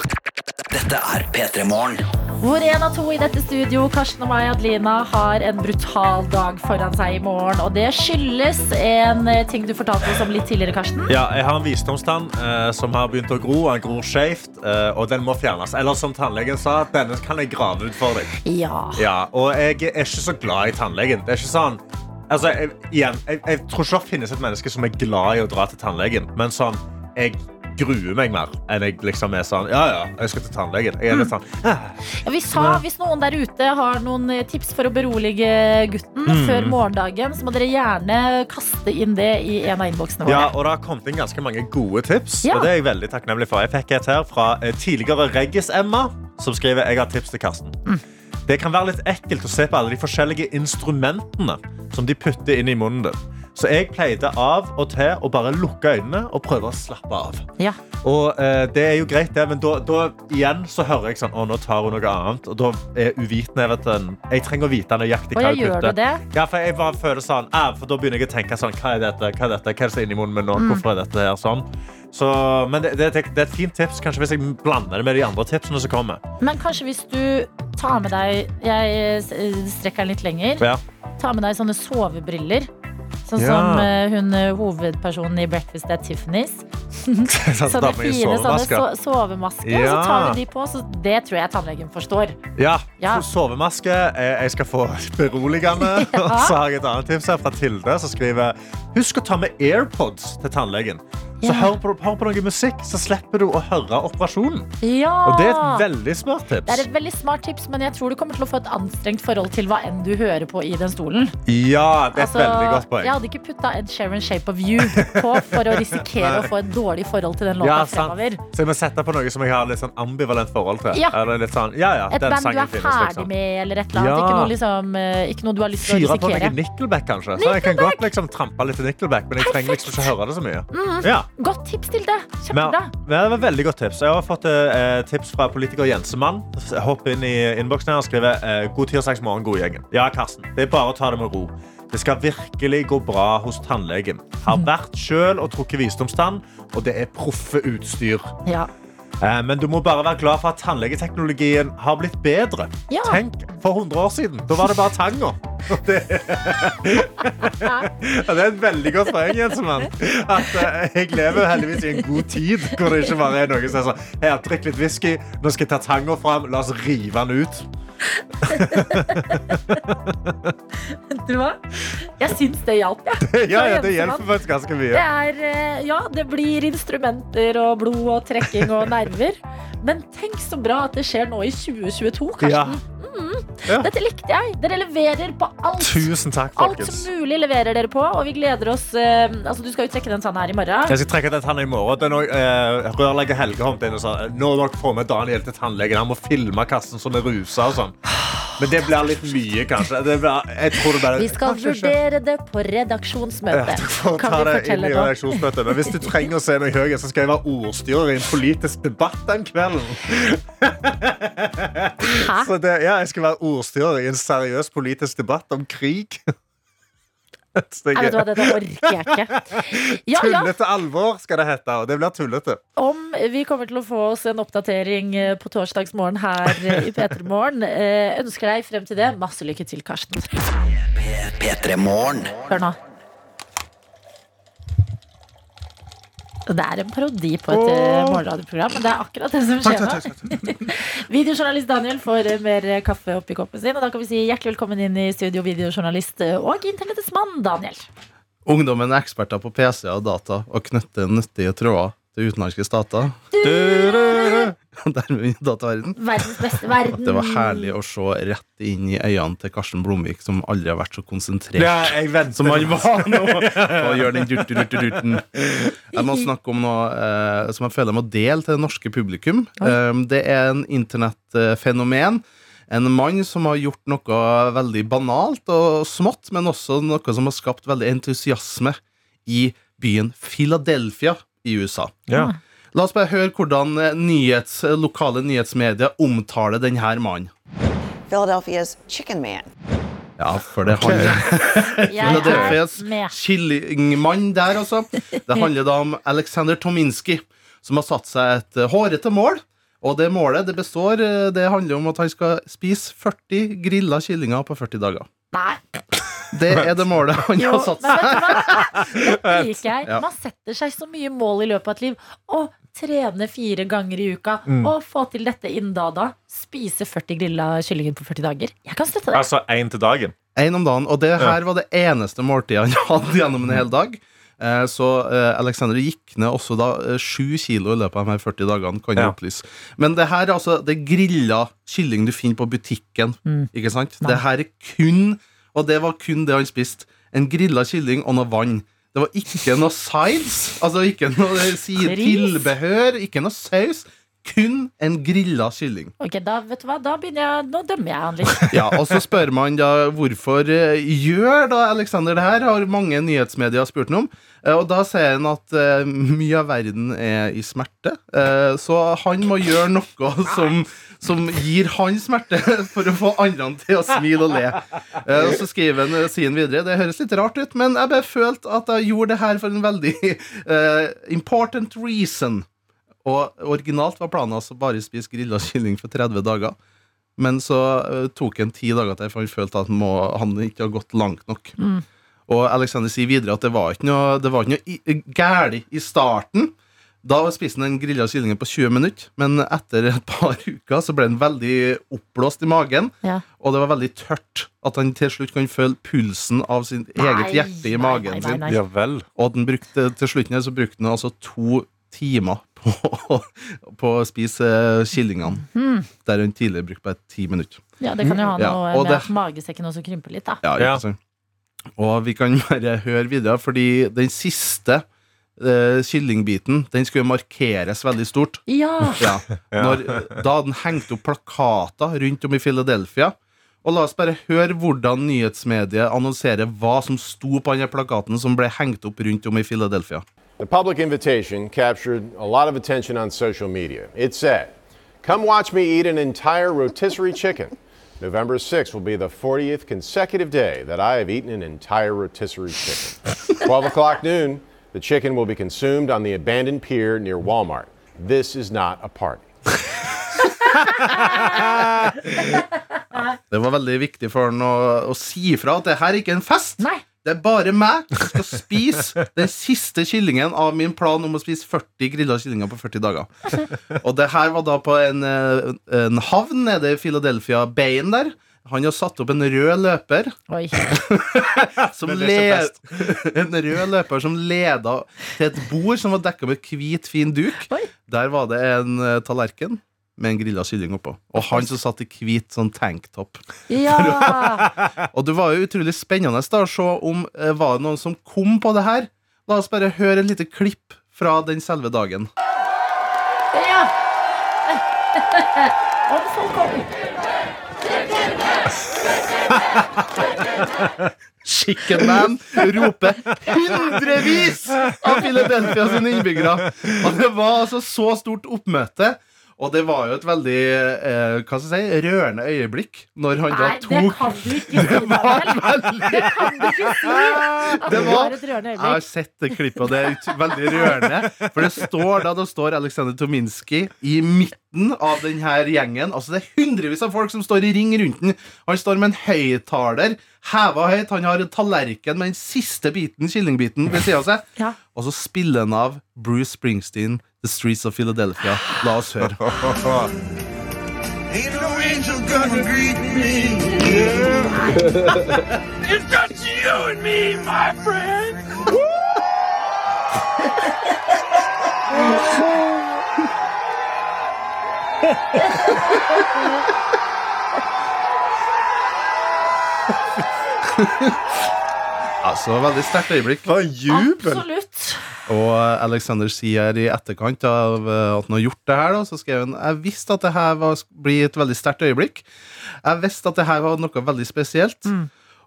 Dette er P3 Morgen. Hvor en av to i dette studio, Karsten og meg, Adelina, har en brutal dag foran seg i morgen. Og det skyldes en eh, ting du fortalte oss om litt tidligere, Karsten. Ja, jeg har en visdomstann eh, som har begynt å gro. Han gror skjevt, eh, og den må fjernes. Eller som tannlegen sa, denne kan jeg grave ut for deg. Ja. Ja, og jeg er ikke så glad i tannlegen. Det er ikke sånn Altså, jeg, igjen, jeg, jeg tror ikke det finnes et menneske som er glad i å dra til tannlegen. Men sånn, jeg gruer meg mer enn jeg liksom er sånn Ja, ja, jeg skal til tannlegen. Jeg er litt sånn «Ah». Ja, vi sa hvis noen der ute har noen eh, tips for å berolige gutten Mm. før morgendagen, så må dere gjerne kaste inn det i en av innboksene våre. Ja, og det har kommet inn ganske mange gode tips. Ja. Og det er jeg veldig takknemlig for. Jeg fikk et her fra eh, tidligere Reggis-Emma, som skriver jeg har tips til Karsten. Mm. Det kan være litt ekkelt å se på alle de forskjellige instrumentene som de putter inn i munnen din. Så jeg pleide av og til å bare lukke øynene og prøve å slappe av. Ja. Og eh, det er jo greit, det, men da, da igjen så hører jeg sånn Å, nå tar hun noe annet. Og da er uvitenheten Jeg trenger å vite nøyaktig hva jeg putter. det? Ja, for jeg bare føler sånn ah, For da begynner jeg å tenke sånn Hva er dette? Hva er dette? Hva er det som er inni munnen min nå? Mm. Hvorfor er dette her sånn? Så, men det, det, det er et fint tips, kanskje hvis jeg blander det med de andre tipsene som kommer. Men kanskje hvis du tar med deg Jeg eh, strekker den litt lenger. Ja. Ta med deg sånne sovebriller. Sånn Ja. som eh, hun eh, hovedpersonen i Breakfast at Tiffany's. Sånn Sånne fine sånne so sovemasker. Ja. så tar vi de på. Så det tror jeg tannlegen forstår. Ja, Ja. sovemaske. eh, Jeg skal få beroligende. Ja. Og så har jeg et annet tips her fra Tilde, som skriver Husk å ta med AirPods til tannlegen. Så Ja. hør, på, hør på noe musikk, så slipper du å høre operasjonen. Ja! Og det er et veldig smart tips. Det er et veldig smart tips, men jeg tror du kommer til å få et anstrengt forhold til hva enn du hører på i den stolen. Ja, det er et Altså, veldig godt poeng. Jeg hadde ikke putta Ed Sheeran Shape of You på for å risikere å få et dårlig forhold til den låta Ja, fremover. Så jeg må sette på noe som jeg har litt sånn ambivalent forhold til. Ja. Sånn, ja, ja, Et band du er finnes, ferdig liksom. med, eller et eller annet. Ikke, noe, liksom, eh, ikke noe du har lyst til å risikere. Fyre på noe. Nickelback, kanskje. Så jeg kan godt liksom trampe litt Nickelback, men jeg trenger liksom ikke høre det så mye. Mm. Ja. Godt tips til det. Kjempebra. men det var veldig godt tips. Jeg har fått eh, tips fra politiker Jensemann. Hopp inn i innboksen her og skriver eh, God tirsdagsmorgen, god gjengen. Ja, Karsten. Det er bare å ta det med ro. Det skal virkelig gå bra hos tannlegen. Har vært sjøl og trukket visdomstann, og det er proffe utstyr. Ja. Eh, Men du må bare være glad for at tannlegeteknologien har blitt bedre. Ja. Tenk, for 100 år siden, da var det bare tanga. Det, det er et veldig godt poeng, Jensemann. At eh, jeg lever heldigvis i en god tid hvor det ikke bare er noe som er sånn Her, drikk litt whisky, nå skal jeg ta tanga fram, la oss rive den ut. Du hva? Jeg syns det hjalp, jeg. Ja, ja, ja, det hjelper faktisk ganske Det mye. er, eh, ja, det blir instrumenter og blod og trekking og nerver. Men tenk så bra at det skjer nå i 2022, Karsten. Ja. Ja. Dette likte jeg. Dere leverer på alt. Tusen takk, Alt som mulig leverer dere på, og vi gleder oss eh, Altså, Du skal jo trekke den tannen her i morgen. Jeg skal trekke den tannen i morgen. Det noe, eh, rørlegger Helge kom til inn og sa nå må dere få med Daniel til tannlegen. Han må filme kassen som er rusa og sånn. Men det blir litt mye, kanskje. Det blir, bare, Vi skal kanskje vurdere det på redaksjonsmøte. Kan vi fortelle det? Men hvis du trenger å se meg høy, så skal jeg være ordstyrer i en politisk debatt den kvelden. Så det, ja, jeg skal være ordstyrer i en seriøs politisk debatt om krig. Jeg vet hva, det- dette orker jeg ikke. Ja, ja. Tullete alvor skal det hete, og det blir tullete. Om vi kommer til å få oss en oppdatering eh, på torsdagsmorgen her eh, i P3 Morgen. Eh, Ønsker deg frem til det masse lykke til, Karsten. P3 Morgen. Hør nå. Det er en parodi på et oh. morgenradioprogram, men det er akkurat det som skjer nå. Videojournalist Daniel får eh, mer kaffe oppi koppen sin, og da kan vi si hjertelig velkommen inn i studio, videojournalist eh, og internettets mann, Daniel. Ungdommen er eksperter på PC og data og knytter nyttige tråder til utenlandske stater. Dermed vinner dataverden. Verdens beste verden. Det var herlig å se rett inn i øynene til Karsten Blomvik, som aldri har vært så konsentrert Ja, som han var nå. Og gjør den durturturturten. Jeg må snakke om noe eh, som jeg føler jeg må dele til det norske publikum. Um, det er en internettfenomen. En mann som har gjort noe veldig banalt og smått, men også noe som har skapt veldig entusiasme i byen Philadelphia i USA. Ja. La oss bare høre hvordan eh, nyhets, lokale nyhetsmedier omtaler denne mannen. Philadelphia's Chicken Man. Ja, for det handler er Philadelphias kyllingmann der, altså. Det handler da om Aleksander Tominski, som har satt seg et eh, hårete mål. Og det målet det består eh, Det handler om at han skal spise 40 grilla kyllinger på 40 dager. Nei. Det er det målet han Jo, har satt seg. Det? Liker jeg. Ja. Man setter seg så mye mål i løpet av et liv. Å trene fire ganger i uka. Mm. Og få til dette innen da og da. Spise 40 grilla kyllinger på 40 dager. Jeg kan støtte det. Altså én til dagen. En om dagen. Og det her var det eneste måltidet han hadde gjennom en hel dag. Eh, Så eh, Alexander gikk ned også da eh, sju kilo i løpet av de her 40 dagene. Kan jeg Ja. opplyse Men det her er altså det grilla kylling du finner på butikken. Mm. Ikke sant? Det her er kun Og det var kun det han spiste. En grilla kylling og noe vann. Det var ikke noe sides, altså ikke noe eh, tilbehør, ikke noe saus. Kun en grilla kylling. Ok, da vet du hva, da begynner jeg Nå dømmer jeg han litt. Ja, og så spør man da hvorfor eh, gjør da Alexander det her, har mange nyhetsmedier spurt ham om. Eh, og da sier han at eh, mye av verden er i smerte, så han må gjøre noe som, som gir han smerte, for å få andre til å smile og le. Eh, og så skriver han, sier han videre, det høres litt rart ut, men jeg bare følte at jeg gjorde det her for en veldig uh, important reason. Og originalt var planen altså bare spise grilla kylling for 30 dager. Men så uh, tok han ti dager til, for han følte at han, må, han ikke har gått langt nok. Mm. Og Alexander sier videre at det var ikke noe, det var ikke noe i- gærlig i starten. Da spiste han den grilla kyllingen på 20 minutter, men etter et par uker så ble han veldig oppblåst i magen. Ja. Og det var veldig tørt. At han til slutt kan føle pulsen av sin eget hjerte i magen sin. Ja vel. Og den brukte, til slutten her så brukte han altså to timer på, på å spise kyllingene. Mm. Der han tidligere brukte bare ti minutter. Ja, det kan jo ha noe ja, med det- at magesekken også krymper litt, da. Ja, ja. Og vi kan bare høre videre, fordi den siste eh, kyllingbiten Den skulle markeres veldig stort. Ja. Ja. Når, da hadde den hengt opp plakater rundt om i Philadelphia. Og la oss bare høre hvordan nyhetsmediet annonserer hva som sto på denne plakaten som ble hengt opp rundt om i Philadelphia. The public invitation captured a lot of attention on social media. It said, Come watch me eat an entire rotisserie chicken. November 6th will be the 40th consecutive day that I have eaten an entire rotisserie chicken. 12 o'clock noon, the chicken will be consumed on the abandoned pier near Walmart. this is not a party. Det var veldig viktig for han å, å si ifra at det her er ikke en fest. Det er bare meg som skal spise den siste kyllingen av min plan om å spise 40 grilla kyllinger på 40 dager. Og det her var da på en, eh, en havn nede i Philadelphia Bayen der. Han har satt opp en rød løper. som Det led, en rød løper som leda til et bord som var dekka med hvit, fin duk. Der var det en eh, tallerken med en grilla kylling oppå. Og han som satt i hvit sånn tanktopp. Ja! Og det var jo utrolig spennende da, å se om eh, var det noen som kom på det her. La oss bare høre et lite klipp fra den selve dagen. ja. Om folk kommer. Chicken Man roper hundrevis av Philadelphia sine innbyggere. Og det var altså så stort oppmøte. Og det var jo et veldig eh, hva skal jeg si, rørende øyeblikk når han da Nei, det tok kan du ikke si. Det kan du ikke si. At Det det var, et rørende jeg har sett det klippet, og det er veldig rørende. For det står da det står Aleksandr Tominski i midten av denne gjengen. Altså Det er hundrevis av folk som står i ring rundt den. Han står med en høyttaler heva høyt. Han har en tallerken med den siste biten, kyllingbiten, ved sida av seg. Ja. Og så spiller han av Bruce Springsteen, The Streets of Philadelphia. La oss høre. Ain't no angel gonna greet me. Yeah. it's just you and me, my friend. Altså, veldig sterkt øyeblikk. For jubel! Absolutt. Og Alexander sier i etterkant av eh, at han har gjort det her, da, så skrev han Jeg visste at det her var, blir et veldig sterkt øyeblikk. Jeg visste at det her var noe veldig spesielt.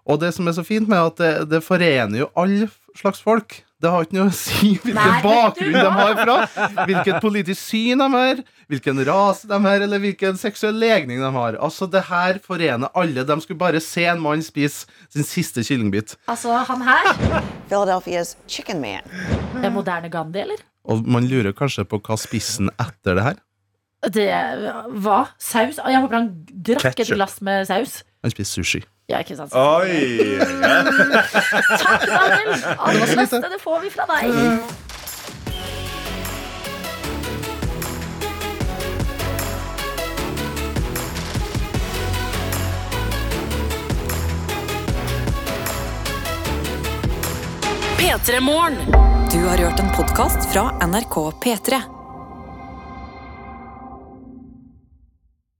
Og det som er så fint med at det, det forener jo alle slags folk. Det har ikke noe å si hvilken bakgrunn de har fra, hvilket politisk syn de har, hvilken rase de har, eller hvilken seksuell legning de har. Altså, det her forener alle. De skulle bare se en mann spise sin siste kyllingbit. Altså, han her Philadelphia's Chicken Man. Det er moderne Gandhi, eller? Og man lurer kanskje på hva spissen etter det her. Det hva? saus. Jeg håper han drakk et Ketchup. glass med saus. Han spiser sushi. Ja, ikke sant? Oi! Takk, Daniel! Alt det beste, det får vi fra deg. P3 Morgen. Du har hørt en podkast fra NRK P3.